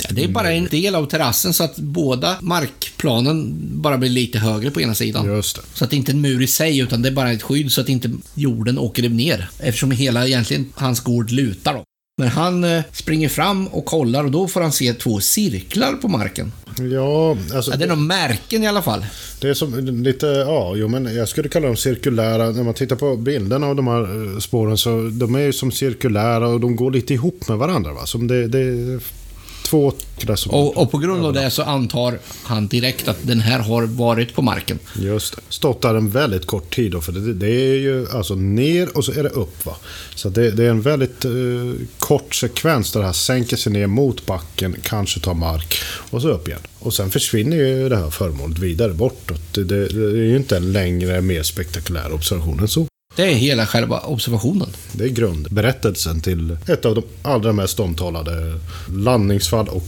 S1: Ja, det är bara en del av terrassen så att båda markplanen bara blir lite högre på ena sidan.
S2: Just det.
S1: Så att det inte är en mur i sig utan det är bara ett skydd så att inte jorden åker ner. Eftersom hela egentligen hans gård lutar då. Men han eh, springer fram och kollar och då får han se två cirklar på marken.
S2: Ja, alltså...
S1: Ja, det är några märken i alla fall.
S2: Det är som lite, ja, jo men jag skulle kalla dem cirkulära. När man tittar på bilderna av de här eh, spåren så de är ju som cirkulära och de går lite ihop med varandra. Va? Som det, det två
S1: och, och, på grund av det så antar han direkt att den här har varit på marken.
S2: Just det. Stått där en väldigt kort tid då, för det, det är ju alltså ner och så är det upp. Va? Så det, det är en väldigt uh, kort sekvens där det här sänker sig ner mot backen, kanske tar mark och så upp igen. Och sen försvinner ju det här föremålet vidare bortåt. Det, det, det är ju inte en längre, mer spektakulär observation än så.
S1: Det är hela själva observationen.
S2: Det är grundberättelsen till ett av de allra mest omtalade landningsfall och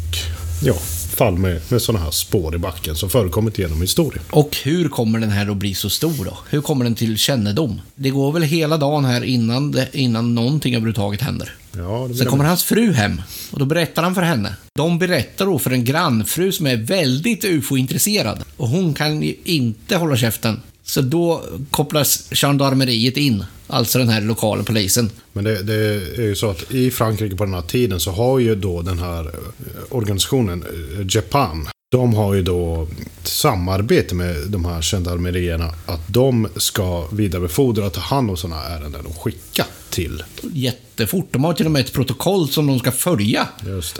S2: ja, fall med, med sådana här spår i backen som förekommit genom historien.
S1: Och hur kommer den här att bli så stor då? Hur kommer den till kännedom? Det går väl hela dagen här innan, det, innan någonting överhuvudtaget händer.
S2: Ja,
S1: Sen kommer hans fru hem och då berättar han för henne. De berättar då för en grannfru som är väldigt ufo-intresserad. Och hon kan ju inte hålla käften. Så då kopplas gendarmeriet in, alltså den här lokala polisen.
S2: Men det, det, är ju så att i Frankrike på den här tiden så har ju då den här eh, organisationen eh, Japan de har ju då samarbete med de här gendarmerierna att de ska vidarebefordra och ta hand om sådana ärenden och skicka till.
S1: Jättefort. De har till och med ett protokoll som de ska följa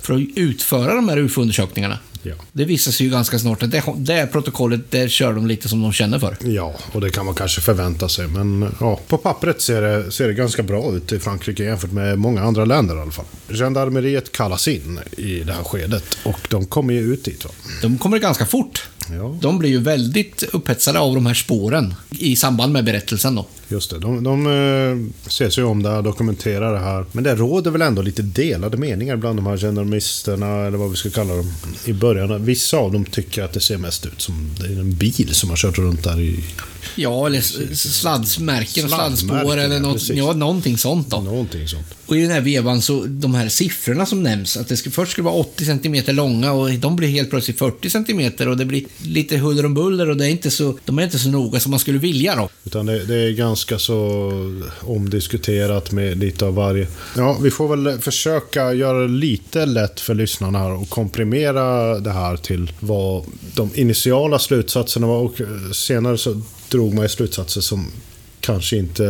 S1: för att utföra de här UFO-undersökningarna.
S2: Ja.
S1: Det visar sig ju ganska snart att det, det protokollet, det kör de lite som de känner för.
S2: Ja, och det kan man kanske förvänta sig. Men ja, på pappret ser det, ser det ganska bra ut i Frankrike jämfört med många andra länder i alla fall. Gendarmeriet kallas in i det här skedet och de kommer ju ut dit. Va?
S1: De kommer ganska fort.
S2: Ja.
S1: De blir ju väldigt upphetsade av de här spåren i samband med berättelsen då.
S2: Just det. De, de eh, ser sig om där, dokumenterar det här. Men det råder väl ändå lite delade meningar bland de här gendarmisterna, eller vad vi ska kalla dem, i början. Vissa av dem tycker att det ser mest ut som det är en bil som har kört runt där i...
S1: Ja, eller sladdsmärken, sladdspår eller något, ja, någonting sånt då.
S2: Någonting sånt.
S1: Och i den här vevan så, de här siffrorna som nämns, att det ska, först skulle vara 80 cm långa och de blir helt plötsligt 40 cm och det blir lite huller om buller och det är inte så, de är inte så noga som man skulle vilja då.
S2: Utan det, det är ganska så omdiskuterat med lite av varje. Ja, vi får väl försöka göra det lite lätt för lyssnarna här och komprimera det här till vad de initiala slutsatserna var och senare så drog man slutsatser som kanske inte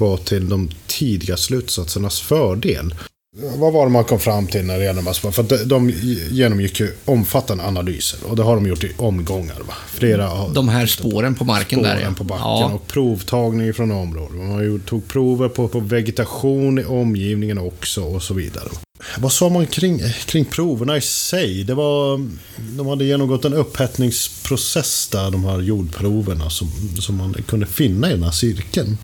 S2: var till de tidiga slutsatsernas fördel. Vad var det man kom fram till när det gäller de För de genomgick ju omfattande analyser och det har de gjort i omgångar. Va? Flera
S1: De här spåren på marken
S2: spåren
S1: där ja.
S2: på backen ja. och provtagning från området. Man tog prover på, på vegetation i omgivningen också och så vidare. Vad sa man kring, kring proverna i sig? Det var, de hade genomgått en upphettningsprocess där, de här jordproverna som, som man kunde finna i den här cirkeln.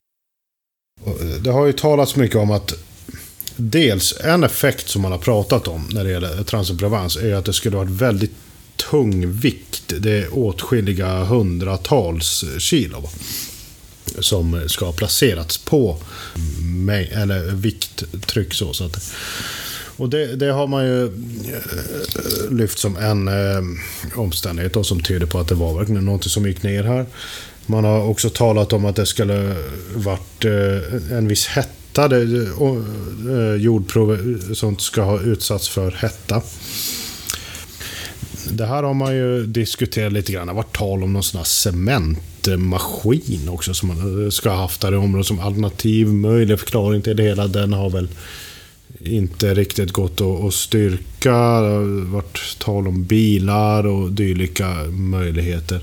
S2: Eh, det har ju talats mycket om att dels en effekt som man har pratat om när det gäller transferprevans är att det skulle vara väldigt tung vikt. Det är åtskilliga hundratals kilo som ska ha placerats på mig, eller vikttryck så. så att, och det, det, har man ju eh, lyft som en eh, omständighet då, som tyder på att det var verkligen något som gick ner här. Man har också talat om att det skulle varit eh, en viss hetta hetta. Eh, eh, Jordprov sånt ska ha utsatts för hetta. Det här har man ju diskuterat lite grann. Det har varit tal om någon sån här cementmaskin också som man ska ha haft där i området som alternativ möjlig förklaring till det hela. Den har väl inte riktigt gått att styrka. Det har varit tal om bilar och dylika möjligheter.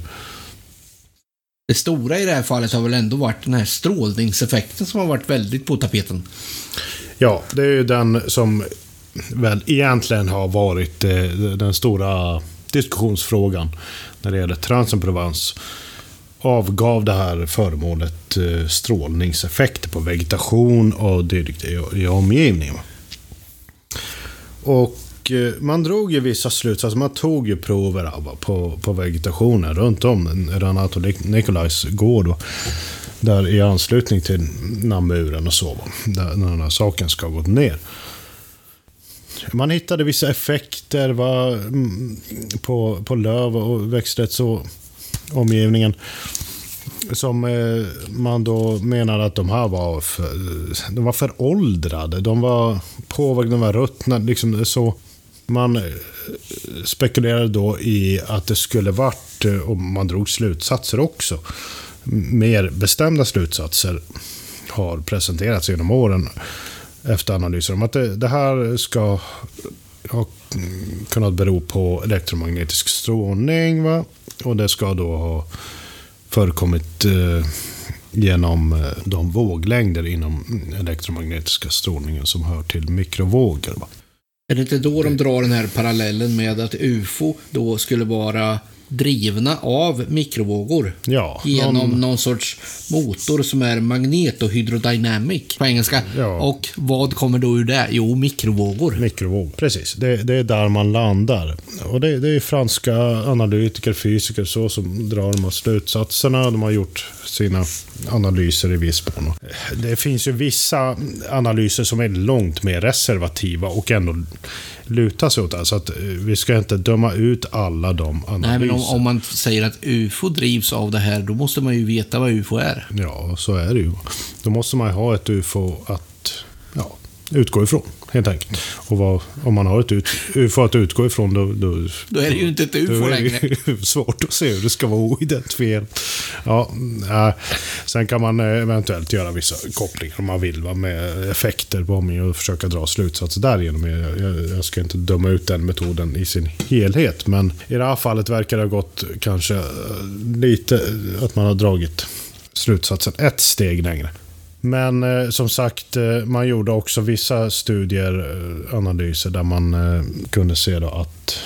S1: Det stora i det här fallet har väl ändå varit den här strålningseffekten som har varit väldigt på tapeten.
S2: Ja, det är ju den som väl egentligen har varit eh, den stora diskussionsfrågan när det gäller Transenprovence. Avgav det här föremålet eh, strålningseffekter på vegetation och dylikt i omgivningen. Och Eh, man drog ju vissa slutsatser. Man tog ju prover på, på vegetationen runt om Renato Nikolajs gård. Och där i anslutning till Namuren och så. Där den här saken ska ha gått ner. Man hittade vissa effekter va, mm, på, på löv och växträtt och omgivningen. Som eh, man då menar att de här var, för, de var föråldrade. De var påverkade, de var ruttna. Liksom så. Man eh, spekulerade då i att det skulle varit, eh, och man drog slutsatser också, mer bestämda slutsatser har presenterats genom åren efter analyser om att det, det här ska ha kunnat bero på elektromagnetisk strålning. Va? Och det ska då ha förekommit eh, genom eh, de våglängder inom mm, elektromagnetiska strålningen som hör till mikrovågor. Va?
S1: Är det inte då de drar den här parallellen med att UFO då skulle vara drivna av mikrovågor.
S2: Ja,
S1: genom någon... någon sorts motor som är magnetohydrodynamic på engelska. Ja. Och vad kommer då ur det? Jo, mikrovågor.
S2: Mikrovågor, precis. Det, det är där man landar. Och det, det är franska analytiker, fysiker så som drar de här slutsatserna. De har gjort sina analyser i viss mån. Det finns ju vissa analyser som är långt mer reservativa och ändå luta sig åt det. Så att eh, vi ska inte döma ut alla de analyserna.
S1: Nej, men om, om, man säger att UFO drivs av det här, då måste man ju veta vad UFO är.
S2: Ja, så är det ju. Då måste man ha ett UFO att ja, utgå ifrån helt enkelt. Och vad, om man har ett ut, UFO att utgå ifrån då, då...
S1: Då är det ju inte ett UFO längre.
S2: Svårt att se hur det ska vara oidentifierat. Ja, äh, sen kan man eh, eventuellt göra vissa kopplingar om man vill va, med effekter på omgivningen och försöka dra slutsatser därigenom. Jag, jag, jag ska inte döma ut den metoden i sin helhet, men i det här fallet verkar det ha gått kanske eh, lite att man har dragit slutsatsen ett steg längre. Men eh, som sagt, eh, man gjorde också vissa studier, eh, analyser, där man eh, kunde se då att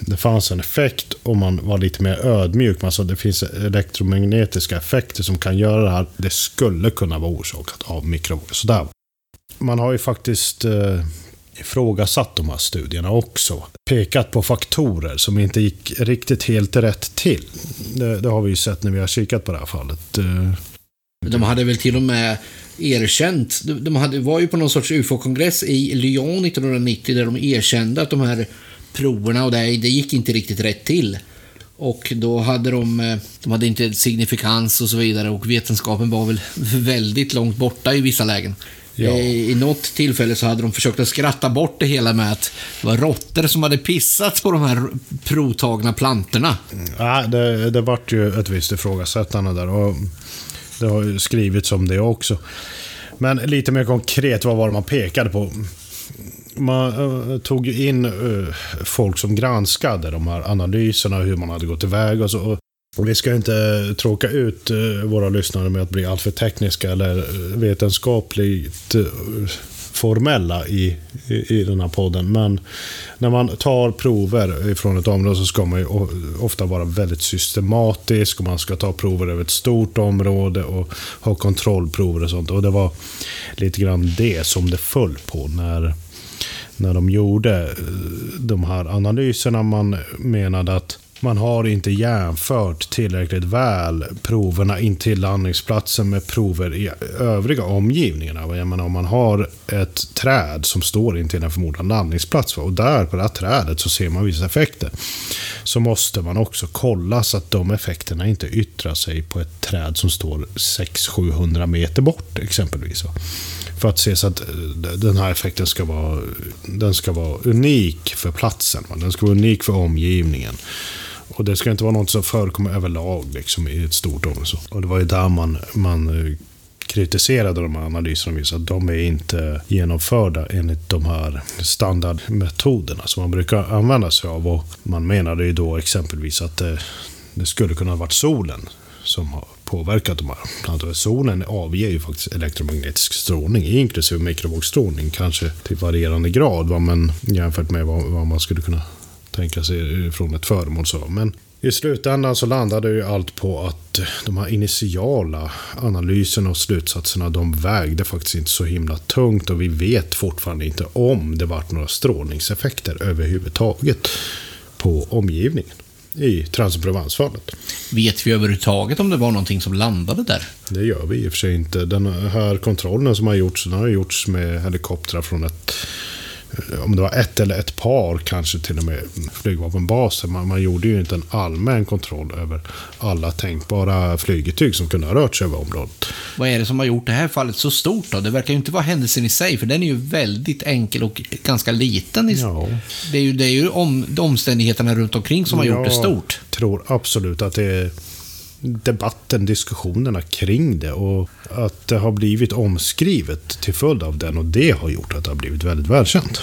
S2: det fanns en effekt och man var lite mer ödmjuk. Man sa att det finns elektromagnetiska effekter som kan göra det här. Det skulle kunna vara orsakat av mikrovågor. Sådär. Man har ju faktiskt eh, ifrågasatt de här studierna också. Pekat på faktorer som inte gick riktigt helt rätt till. Det, det har vi ju sett när vi har kikat på det här fallet. Eh, Eh,
S1: de hade väl till och med erkänt. De hade, var ju på någon sorts UFO-kongress i Lyon 1990 där de erkände att de här proverna och det, det gick inte riktigt rätt till. Och då hade de, eh, de hade inte signifikans och så vidare och vetenskapen var väl väldigt långt borta i vissa lägen. Ja. I, I något tillfälle så hade de försökt att skratta bort det hela med att det var råttor som hade pissat på de här provtagna plantorna.
S2: Ja, det, det vart ju ett visst ifrågasättande där. Och det har ju skrivits om det också. Men lite mer konkret, vad var det man pekade på? Man uh, tog ju in uh, folk som granskade de här analyserna, hur man hade gått iväg och så. Och vi ska inte tråka ut uh, våra lyssnare med att bli alltför tekniska eller vetenskapligt formella i, i, i den här podden. Men när man tar prover från ett område så ska man ju ofta vara väldigt systematisk och man ska ta prover över ett stort område och ha kontrollprover och sånt. Och det var lite grann det som det föll på när, när de gjorde eh, de här analyserna. Man menade att man har inte jämfört tillräckligt väl proverna in till landningsplatsen med prover i övriga omgivningarna. Jag menar, om man har ett träd som står in till en förmodad landningsplats och där på det här trädet så ser man vissa effekter. Så måste man också kolla så att de effekterna inte yttrar sig på ett träd som står 600-700 meter bort exempelvis. För att se så att eh, den här effekten ska vara, den ska vara unik för platsen. Den ska vara unik för omgivningen. Och det ska inte vara något som förekommer överlag liksom, i ett stort område. Och det var ju där man, man eh, kritiserade de här analyserna och visade att de är inte genomförda enligt de här standardmetoderna som man brukar använda sig av. Och man menade ju då exempelvis att det, det skulle kunna ha varit solen som har påverkat de här. Solen avger ju faktiskt elektromagnetisk strålning, inklusive mikrovågsstrålning, kanske till varierande grad, men jämfört med vad, vad man skulle kunna tänka sig från ett föremål. Så. Men I slutändan så landade ju allt på att de här initiala analyserna och slutsatserna de vägde faktiskt inte så himla tungt och vi vet fortfarande inte om det vart några strålningseffekter överhuvudtaget på omgivningen i Transprovence-fallet.
S1: Vet vi överhuvudtaget om det var någonting som landade där?
S2: Det gör vi i och för sig inte. Den här kontrollen som har gjorts, den har gjorts med helikoptrar från ett om det var ett eller ett par, kanske till och med flygvapenbaser. Man, man gjorde ju inte en allmän kontroll över alla tänkbara flygetyg som kunde ha rört sig över området.
S1: Vad är det som har gjort det här fallet så stort då? Det verkar ju inte vara händelsen i sig, för den är ju väldigt enkel och ganska liten. I, ja. Det är ju, det är ju om, omständigheterna runt omkring som har gjort det stort.
S2: Jag tror absolut att det är debatten, diskussionerna kring det och att det har blivit omskrivet till följd av den och det har gjort att det har blivit väldigt välkänt.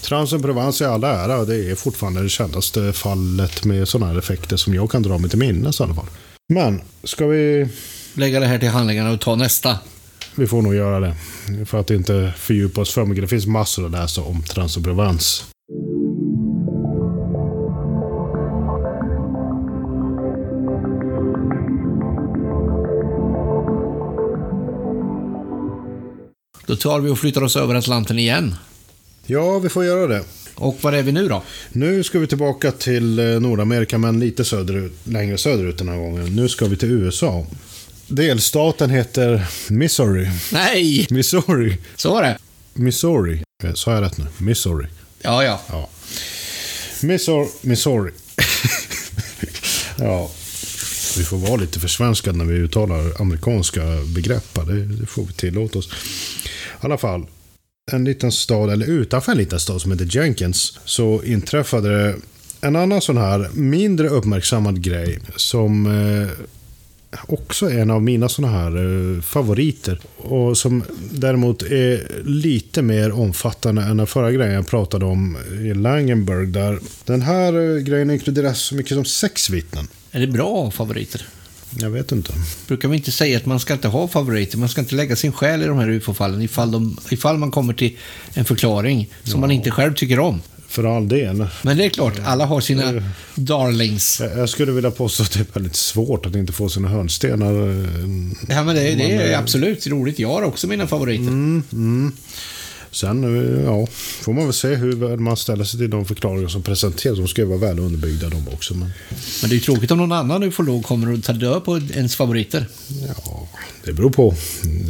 S2: Transen Provence i alla ära, det är fortfarande det kändaste fallet med sådana här effekter som jag kan dra mig till minnes i alla fall. Men, ska vi...
S1: Lägga det här till handlingarna och ta nästa.
S2: Vi får nog göra det. För att inte fördjupa oss för mycket. Det finns massor att läsa om Transen Provence.
S1: Då tar vi och flyttar oss över Atlanten igen.
S2: Ja, vi får göra det.
S1: Och var är vi nu då?
S2: Nu ska vi tillbaka till eh, Nordamerika, men lite söderut, längre söderut den här gången. Nu ska vi till USA. Delstaten heter Missouri.
S1: Nej!
S2: Missouri.
S1: Så var det.
S2: Missouri. Sa jag rätt nu? Missouri.
S1: Ja, ja.
S2: ja. Missouri. Missouri. ja. Vi får vara lite försvenskade när vi uttalar amerikanska begrepp. Det får vi tillåta oss. I alla fall, en liten stad, eller utanför en liten stad som heter Jenkins, så inträffade det en annan sån här mindre uppmärksammad grej som eh, också är en av mina såna här eh, favoriter. Och som däremot är lite mer omfattande än den förra grejen jag pratade om i Langenberg. Där den här eh, grejen inkluderar så mycket som sex vittnen.
S1: Är det bra favoriter?
S2: Jag vet inte.
S1: Brukar vi inte säga att man ska inte ha favoriter? Man ska inte lägga sin själ i de här ufo-fallen ifall, ifall man kommer till en förklaring som ja. man inte själv tycker om.
S2: För all del.
S1: Men det är klart, alla har sina uh, darlings.
S2: Jag skulle vilja påstå att det är väldigt svårt att inte få sina hörnstenar.
S1: Ja, men det, det är absolut roligt. Jag har också mina favoriter.
S2: Mm, mm. Sen eh, ja, får man väl se hur man ställer sig till de förklaringar som presenteras. De ska ju vara väl underbyggda de också. Men,
S1: men det är ju tråkigt om någon annan ufolog kommer att ta död på ens favoriter.
S2: Ja, det beror på.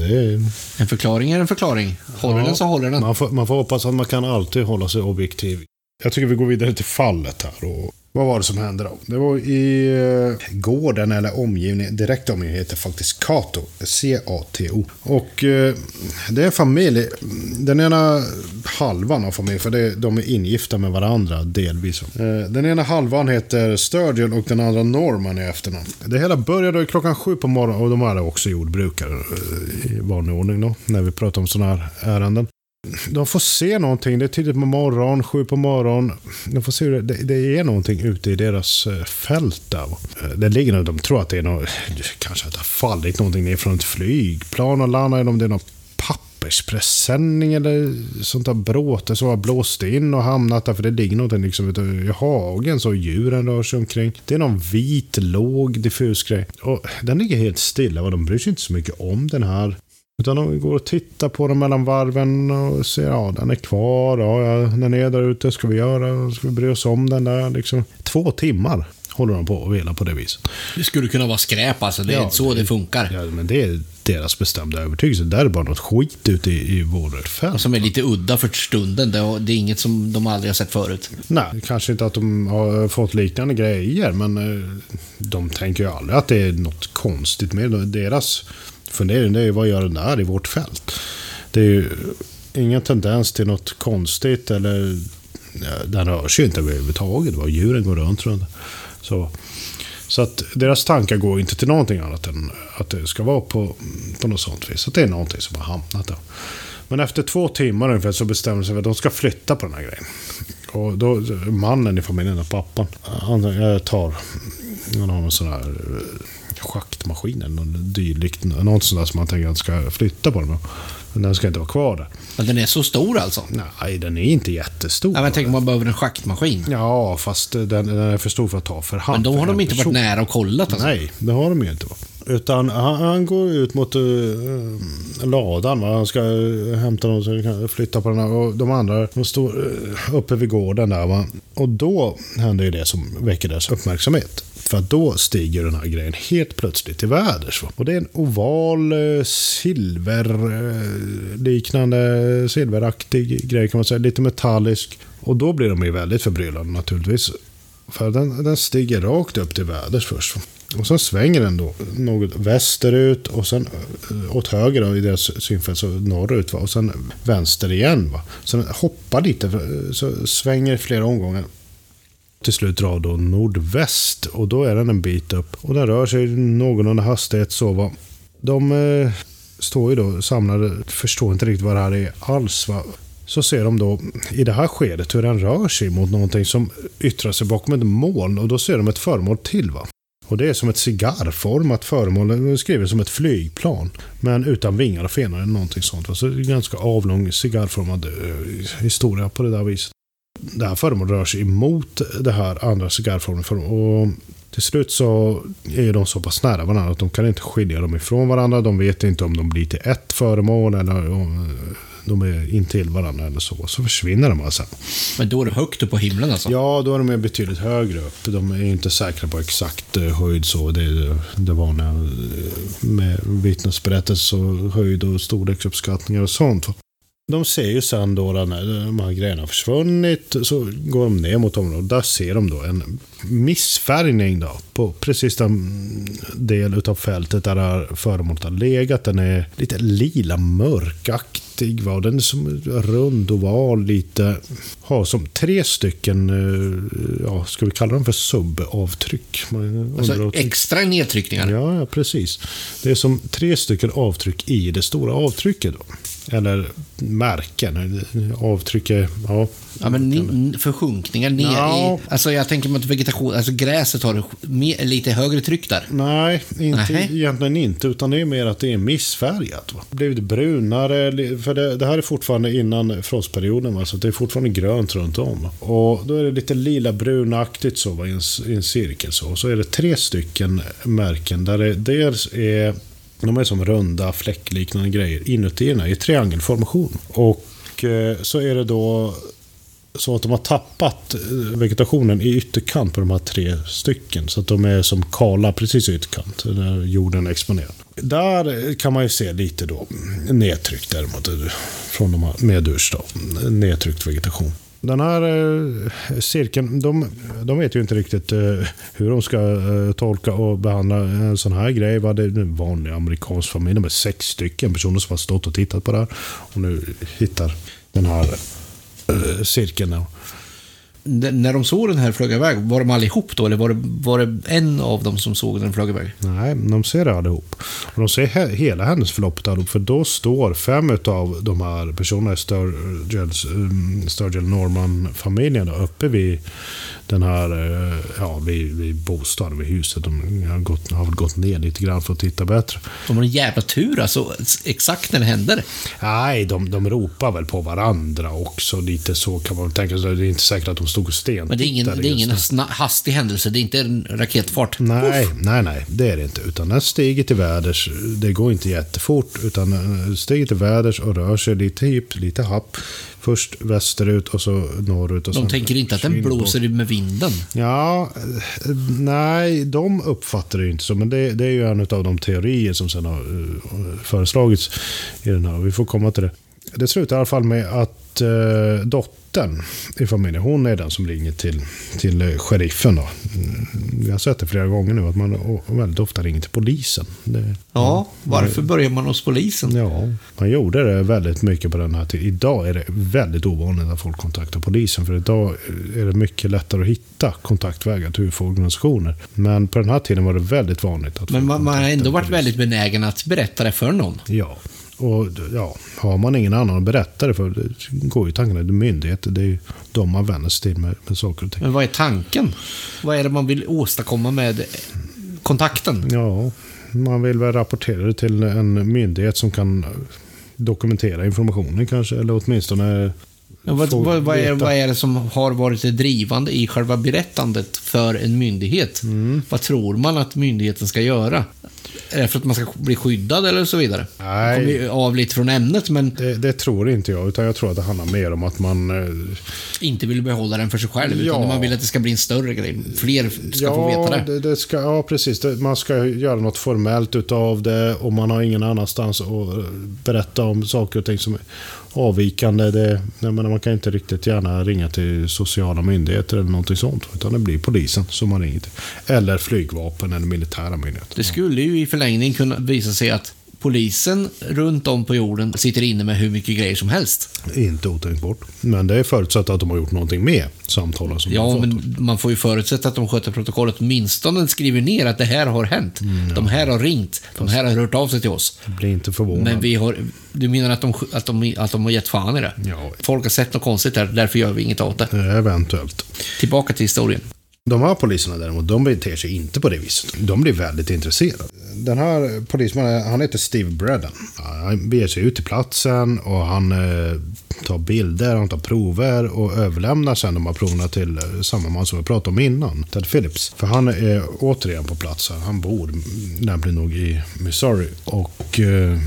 S2: Är...
S1: En förklaring är en förklaring. Håller ja, den så håller den.
S2: Man får, man får hoppas att man kan alltid hålla sig objektiv. Jag tycker vi går vidare till fallet här. Och vad var det som hände då? Det var i eh, gården eller omgivningen, direkt omgivning heter faktiskt Kato. C-A-T-O. Och eh, det är en familj. Den ena halvan av familjen, för det, de är ingifta med varandra delvis. Eh, den ena halvan heter Sturgeon och den andra Norman i efternamn. Det hela började klockan sju på morgonen och de är också jordbrukare eh, i vanlig ordning då, när vi pratar om sådana här ärenden de får se någonting. Det är tidigt på morgonen, sju på morgonen. De får se hur det, det är någonting ute i deras eh, fält där. Eh, det ligger något, de tror att det är något, kanske att det har fallit någonting ner från ett flygplan och landat, eller om det är någon papperspresenning eller sånt där bråte som har blåst in och hamnat där. För det ligger någonting liksom i hagen så djuren rör sig omkring. Det är någon vit, låg, diffus grej. Och den ligger helt stilla. de bryr sig inte så mycket om den här utan de går och tittar på den mellan varven och ser ja den är kvar. Ja, den är där ute. Ska vi göra? Ska vi bry oss om den där? Liksom. Två timmar håller de på och velar på det viset.
S1: Det skulle kunna vara skräp alltså. Det är ja, så det, det funkar.
S2: Ja, men det är deras bestämda övertygelse. Det är bara något skit ute i, i vårt fält.
S1: Som är lite udda för stunden. Det är inget som de aldrig har sett förut.
S2: Nej, kanske inte att de har fått liknande grejer, men eh, de tänker ju aldrig att det är något konstigt med deras Funderingen är ju vad gör den där i vårt fält? Det är ju ingen tendens till något konstigt eller den rör sig ju inte överhuvudtaget. Vad djuren går runt. runt. Så, så att deras tankar går inte till någonting annat än att det ska vara på, på något sånt vis. Att det är någonting som har hamnat där. Men efter två timmar ungefär så bestämmer sig för att de ska flytta på den här grejen. Och då, mannen i familjen, pappan, han eh, tar, han har en sån här eh, schaktmaskin eller något dylikt. Något sånt där som man tänker att ska flytta på den. Men den ska inte vara kvar där.
S1: Men den är så stor alltså?
S2: Nej, den är inte jättestor.
S1: Ja, men tänk om man behöver en schaktmaskin.
S2: Ja, fast den, den är för stor för att ta för hand.
S1: Men då har de inte
S2: person.
S1: varit nära och kollat alltså?
S2: Nej, det har de ju inte. Va? Utan han, han, går ut mot uh, ladan. Va? Han ska uh, hämta någon så kan flytta på den här. Och de andra de står uh, uppe vid gården där. Va? Och då händer ju det som väcker deras uppmärksamhet. För att då stiger den här grejen helt plötsligt till väders. Och det är en oval eh, silverliknande, eh, silveraktig grej kan man säga. Lite metallisk. Och då blir de ju väldigt förbryllade naturligtvis. För den, den stiger rakt upp till väders först. Och sen svänger den då något västerut och sen eh, åt höger då, i deras synfält, så norrut. Va? Och sen vänster igen. Va? Så den hoppar lite, så svänger flera omgångar. Till slut drar då nordväst och då är den en bit upp. Och den rör sig någorlunda hastighet så. Va? De eh, står ju då samlade, förstår inte riktigt vad det här är alls. Va? så ser de då i det här skedet hur den rör sig mot någonting som yttrar sig bakom ett moln och då ser de ett föremål till. va. Och det är som ett cigarrformat föremål, eh, skrivet som ett flygplan. Men utan vingar och fenor eller någonting sånt. Så det är en ganska avlång cigarrformad eh, historia på det där viset. Det här föremålet rör sig emot det här andra cigarrformen. Och till slut så är de så pass nära varandra att de kan inte skilja dem ifrån varandra. De vet inte om de blir till ett föremål eller om de är intill varandra eller så. Så försvinner de alltså.
S1: Men då är det högt upp på himlen alltså?
S2: Ja, då är de betydligt högre upp. De är inte säkra på exakt höjd så. Det det vanliga med vittnesberättelser och höjd och storleksuppskattningar och sånt. De ser ju sen då när de här grejerna har försvunnit så går de ner mot området. Där ser de då en missfärgning då på precis den del av fältet där det här föremålet har legat. Den är lite lila mörkaktig. Va? Den är som rund oval lite. Har som tre stycken, ja, ska vi kalla dem för subavtryck?
S1: Alltså extra nedtryckningar?
S2: Ja, ja, precis. Det är som tre stycken avtryck i det stora avtrycket. Då. Eller märken. Avtryck. Ja,
S1: ja men försjunkningar ner ja. i... Alltså jag tänker mig att vegetation... Alltså gräset har lite högre tryck där.
S2: Nej, inte, egentligen inte. Utan det är mer att det är missfärgat. Va? Blivit brunare. För det, det, här är fortfarande innan frostperioden. Va? Så det är fortfarande grönt runt om. Och då är det lite lila brunaktigt så va? I, en, i en cirkel. Så. Och så är det tre stycken märken där det dels är de är som runda fläckliknande grejer inuti den här i triangelformation. Och eh, så är det då så att de har tappat eh, vegetationen i ytterkant på de här tre stycken. Så att de är som kala precis i ytterkant, när jorden är exponerad. Där kan man ju se lite då nedtryckt däremot, eh, från de här medurs då, nedtryckt vegetation. Den här eh, cirkeln, de, de vet ju inte riktigt eh, hur de ska eh, tolka och behandla en sån här grej. Va? Det är en vanlig amerikansk familj. De är sex stycken personer som har stått och tittat på det här. Och nu hittar den här eh, cirkeln. Då
S1: när de såg den här flyga iväg, var de allihop då? Eller var det, var det en av dem som såg den flyga iväg?
S2: Nej, de ser det allihop. Och de ser he hela händelseförloppet allihop. För då står fem av de här personerna i Sturgill, um, Sturgill Norman-familjen uppe vid den här, eh, ja, vid, vid bostaden, vid huset. De har, gått, har gått ner lite grann för att titta bättre.
S1: De har en jävla tur alltså, exakt när det händer.
S2: Nej, de, de ropar väl på varandra också. Lite så kan man tänka sig. Det är inte säkert att de stod och sten.
S1: Men det är ingen, det är ingen hastig händelse. Det är inte en raketfart.
S2: Nej, Uff. nej, nej. Det är det inte. Utan den stiger till väders. Det går inte jättefort. Utan den stiger till väders och rör sig lite hip, lite happ. Först västerut och så norrut. Och
S1: de tänker inte att den blåser med vinden?
S2: Ja, nej, de uppfattar det inte så. Men det, det är ju en av de teorier som sen har uh, föreslagits i den här. Vi får komma till det. Det slutar i alla fall med att uh, dottern dottern i familjen, hon är den som ringer till, till sheriffen. Då. Vi har sett det flera gånger nu, att man väldigt ofta ringer till polisen. Det,
S1: ja, varför börjar man hos polisen?
S2: Ja, man gjorde det väldigt mycket på den här tiden. Idag är det väldigt ovanligt att folk kontaktar polisen, för idag är det mycket lättare att hitta kontaktvägar till UFO-organisationer. Men på den här tiden var det väldigt vanligt att
S1: Men man, man har ändå varit polisen. väldigt benägen att berätta det för någon.
S2: Ja, och ja, har man ingen annan att berätta det för, det går ju tanken till myndigheter. Det är ju de man vänder sig till med, med saker och ting.
S1: Men vad är tanken? Vad är det man vill åstadkomma med kontakten.
S2: Ja, man vill väl rapportera det till en myndighet som kan dokumentera informationen kanske, eller åtminstone
S1: Ja, vad, vad, vad, är, vad är det som har varit det drivande i själva berättandet för en myndighet?
S2: Mm.
S1: Vad tror man att myndigheten ska göra? Är det för att man ska bli skyddad eller så vidare?
S2: Nej.
S1: Det kommer ju av lite från ämnet, men
S2: Det, det tror inte jag, utan jag tror att det handlar mer om att man... eh,
S1: inte vill behålla den för sig själv.
S2: Ja.
S1: Utan man vill att det ska bli en större grej. Fler ska få veta det.
S2: det, det ska, ja, precis. Man ska göra något formellt utav det och man har ingen annanstans att berätta om saker och ting som avvikande. Det, jag menar, man kan inte riktigt gärna ringa till sociala myndigheter eller någonting sånt. Utan det blir polisen som man ringer till. Eller flygvapen eller militära myndigheter.
S1: Det skulle ju i förlängning kunna visa sig att polisen runt om på jorden sitter inne med hur mycket grejer som helst.
S2: Inte otänkbart. Men det är förutsatt att de har gjort någonting med samtalen som
S1: Ja,
S2: fått.
S1: men man får ju förutsätta att de sköter protokollet. Åtminstone skriver ner att det här har hänt.
S2: Mm,
S1: De här har ringt. De här har hört av sig till oss.
S2: Blir inte förvånad.
S1: Men vi har... Du menar att de, att de, att de har gett fan i det?
S2: Ja.
S1: Folk har sett något konstigt där, därför gör vi inget åt det.
S2: Eventuellt.
S1: Tillbaka till historien.
S2: De här poliserna däremot, de beter sig inte på det viset. De blir väldigt intresserade. Den här polismannen, han heter Steve Bredden. Han beger sig ut till platsen och han eh, tar bilder, han tar prover och överlämnar sen de här proverna till eh, samma man som vi pratade om innan, Ted Phillips. För han är återigen på plats. Han bor nämligen lämpligt nog i Missouri och eh,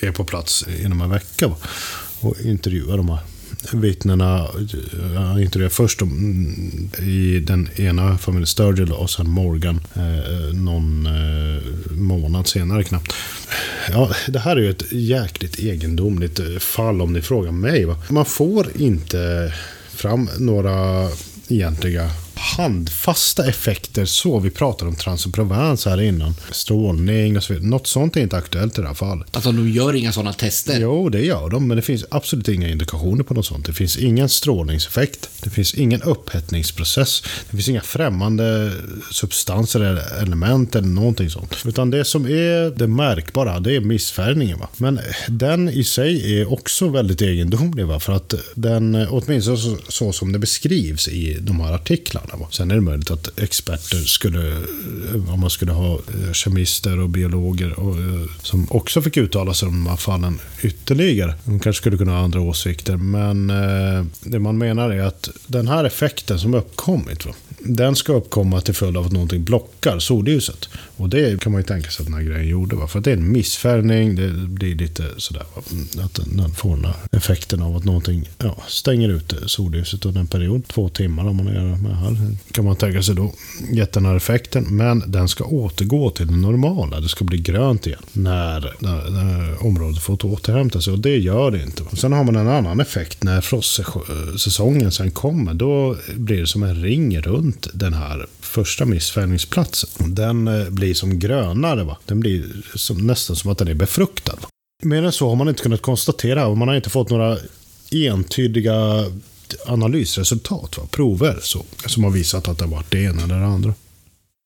S2: är på plats inom en vecka och intervjuar de här vittnena. Eh, han intervjuade först om, i den ena familjen Sturgill och sen Morgan eh, någon eh, månad senare knappt. Ja, det här är ju ett jäkligt egendomligt eh, fall om ni frågar mig. Va? Man får inte fram några egentliga handfasta effekter så. Vi pratade om transoprovans här innan. Strålning och så vidare. Något sånt är inte aktuellt i det här fallet.
S1: Alltså, de gör inga sådana tester.
S2: Jo, det gör de, men det finns absolut inga indikationer på något sånt. Det finns ingen strålningseffekt. Det finns ingen upphettningsprocess. Det finns inga främmande substanser eller element eller någonting sånt. Utan det som är det märkbara, det är missfärgningen. Va? Men den i sig är också väldigt egendomlig. Va? För att den, åtminstone så, så som det beskrivs i de här artiklarna. Va? Sen är det möjligt att experter skulle, eh, om man skulle ha eh, kemister och biologer och, eh, som också fick uttala sig om de här fallen ytterligare. De kanske skulle kunna ha andra åsikter, men det man menar är att den här effekten som uppkommit, va? Den ska uppkomma till följd av att någonting blockar solljuset. Och det kan man ju tänka sig att den här grejen gjorde. Va? För att det är en missfärgning, det blir lite sådär. Va? Att den, den får den effekten av att någonting ja, stänger ut solljuset under en period. Två timmar om man gör med här. Kan man tänka sig då gett den här effekten. Men den ska återgå till det normala. Det ska bli grönt igen när, när, när området får återhämta sig. Och det gör det inte. Sen har man en annan effekt när frostsäsongen sen kommer. Då blir det som en ring runt den här första missfärgningsplatsen. Den eh, blir som grönare. Va? Den blir som, nästan som att den är befruktad. Va? Mer än så har man inte kunnat konstatera och man har inte fått några entydiga analysresultat, va? prover så, som har visat att det har varit det ena eller det andra.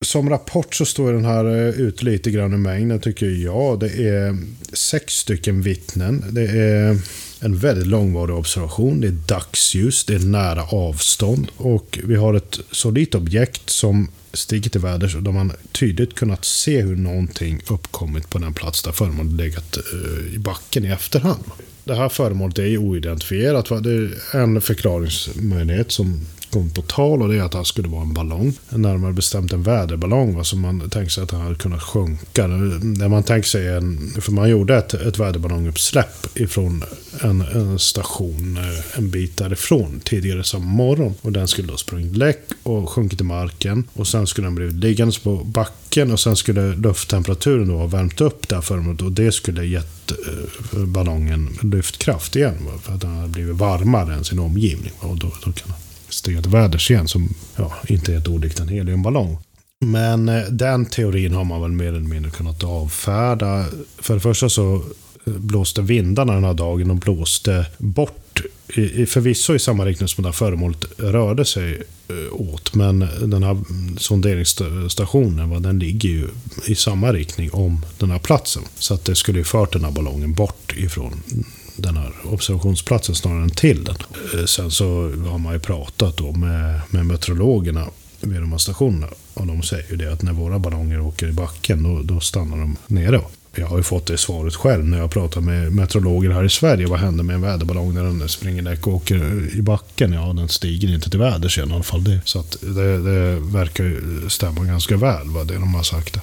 S2: Som rapport så står den här eh, ut lite grann i mängden tycker jag. Det är sex stycken vittnen. Det är en väldigt långvarig observation. Det är dagsljus, det är nära avstånd och vi har ett solitt objekt som stiger till väders och där man tydligt kunnat se hur någonting uppkommit på den plats där föremålet legat eh, i backen i efterhand. Det här föremålet är oidentifierat. va? Det är en förklaringsmöjlighet som kom på tal och det är att det skulle vara en ballong. Närmare bestämt en väderballong va, som man tänkte sig att den hade kunnat sjunka. När man tänker sig en, för man gjorde ett, ett väderballonguppsläpp ifrån en, en station eh, en bit därifrån tidigare samma morgon. Och den skulle då sprungit läck och sjunkit i marken. Och sen skulle den blivit liggandes på backen och sen skulle lufttemperaturen då ha värmt upp det här föremålet och det skulle gett eh, ballongen lyftkraft igen. För att den hade blivit varmare än sin omgivning. Och då, då kan den stiga igen som ja, inte är ett olikt en heliumballong. Men eh, den teorin har man väl mer eller mindre kunnat avfärda. För det första så eh, blåste vindarna den här dagen och blåste bort, i, förvisso i samma riktning som det här föremålet rörde sig eh, åt. Men den här sonderingsstationen, den ligger ju i samma riktning om den här platsen. Så att det skulle ju fört den här ballongen bort ifrån den här observationsplatsen snarare än till den. Eh, sen så har man ju pratat då med, med meteorologerna vid de här stationerna. Och de säger ju det att när våra ballonger åker i backen, då, då stannar de nere. Jag har ju fått det svaret själv när jag pratar med meteorologer här i Sverige. Vad händer med en väderballong när den springer däck och åker i backen? Ja, den stiger inte till väders i alla fall. Det. Så att det, det verkar ju stämma ganska väl, vad det de har sagt.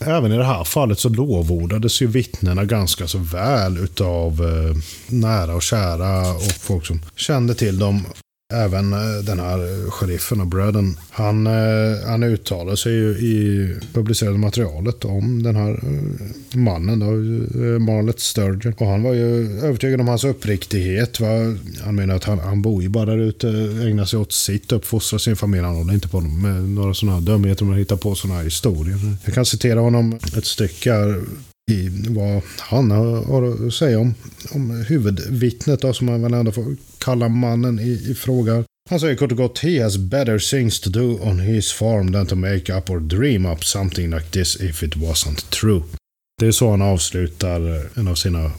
S2: Även i det här fallet så lovordades ju vittnena ganska så väl utav eh, nära och kära och folk som kände till dem. Även eh, den här sheriffen och Braden, han, eh, han uttalar sig ju i publicerade materialet om den här eh, mannen, då, Marlet Sturgeon. Och han var ju övertygad om hans uppriktighet. Va? Han menar att han, han bor ju bara där ute, ägnar sig åt sitt, uppfostrar sin familj. Han håller inte på med några sådana här dumheter, man hittar på sådana här historier. Jag kan citera honom ett stycke här i vad han har att säga om, om huvudvittnet då, som man väl ändå får kalla mannen i, i fråga. Han säger kort och gott He has better things to do on his farm than to make up or dream up something like this if it wasn't true. Det är så han avslutar eh, en av sina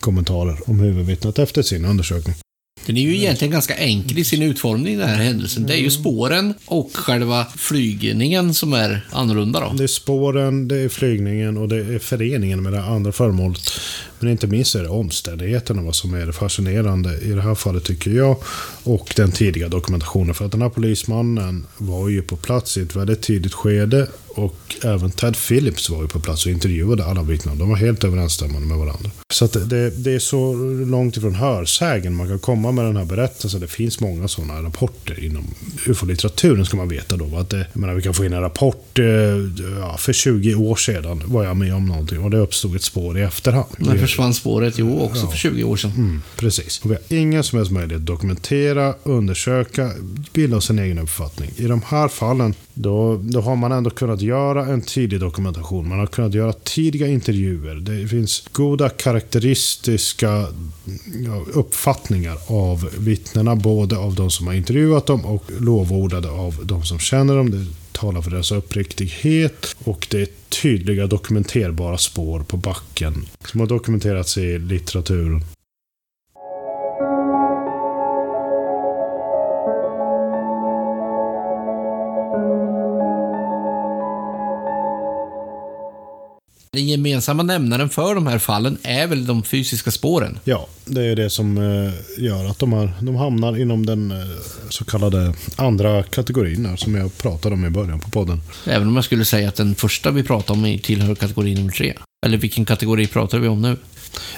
S2: kommentarer om huvudvittnet efter sin undersökning.
S1: Den är ju egentligen ganska enkel i sin utformning, den här händelsen. Det är ju spåren och själva flygningen som är annorlunda då.
S2: Det är spåren, det är flygningen och det är föreningen med det andra föremålet. Men inte minst är det omständigheterna vad som är det fascinerande i det här fallet tycker jag. Och den tidiga dokumentationen. För att den här polismannen var ju på plats i ett väldigt tidigt skede. Och även Ted Phillips var ju på plats och intervjuade alla vittnen. De var helt överensstämmande med varandra. Så det, det är så långt ifrån hörsägen man kan komma med den här berättelsen. Det finns många sådana rapporter inom ufo-litteraturen ska man veta då. Att det, menar, vi kan få in en rapport, eh, ja, för 20 år sedan var jag med om någonting och det uppstod ett spår i efterhand.
S1: När försvann spåret? Jo, också ja. för 20 år sedan.
S2: Mm, precis. Och vi har ingen som helst möjlighet att dokumentera, undersöka, bilda oss en egen uppfattning. I de här fallen då, då har man ändå kunnat göra en tidig dokumentation. Man har kunnat göra tidiga intervjuer. Det finns goda karaktäristiska uppfattningar av vittnena. Både av de som har intervjuat dem och lovordade av de som känner dem. Talar för deras uppriktighet och det är tydliga dokumenterbara spår på backen som har dokumenterats i litteraturen.
S1: Den gemensamma nämnaren för de här fallen är väl de fysiska spåren?
S2: Ja, det är det som eh, gör att de, här, de hamnar inom den eh, så kallade andra kategorin som jag pratade om i början på podden.
S1: Även om jag skulle säga att den första vi pratade om tillhör kategori nummer tre. Eller vilken kategori pratar vi om nu?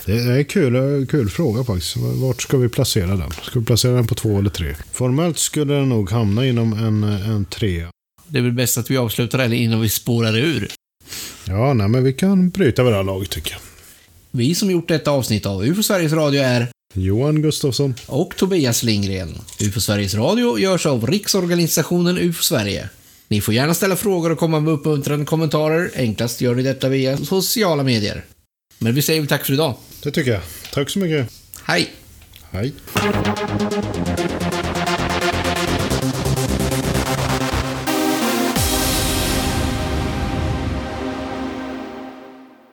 S2: Det är en kul, kul fråga faktiskt. Vart ska vi placera den? Ska vi placera den på två eller tre? Formellt skulle den nog hamna inom en, en trea.
S1: Det är väl bäst att vi avslutar eller innan vi spårar ur.
S2: Ja, nej, men vi kan bryta vid det här laget tycker jag.
S1: Vi som gjort detta avsnitt av UFO Sveriges Radio är
S2: Johan Gustafsson
S1: och Tobias Lindgren. UFO Sveriges Radio görs av Riksorganisationen UFO Sverige. Ni får gärna ställa frågor och komma med uppmuntrande kommentarer. Enklast gör ni detta via sociala medier. Men vi säger väl tack för idag.
S2: Det tycker jag. Tack så mycket.
S1: Hej.
S2: Hej.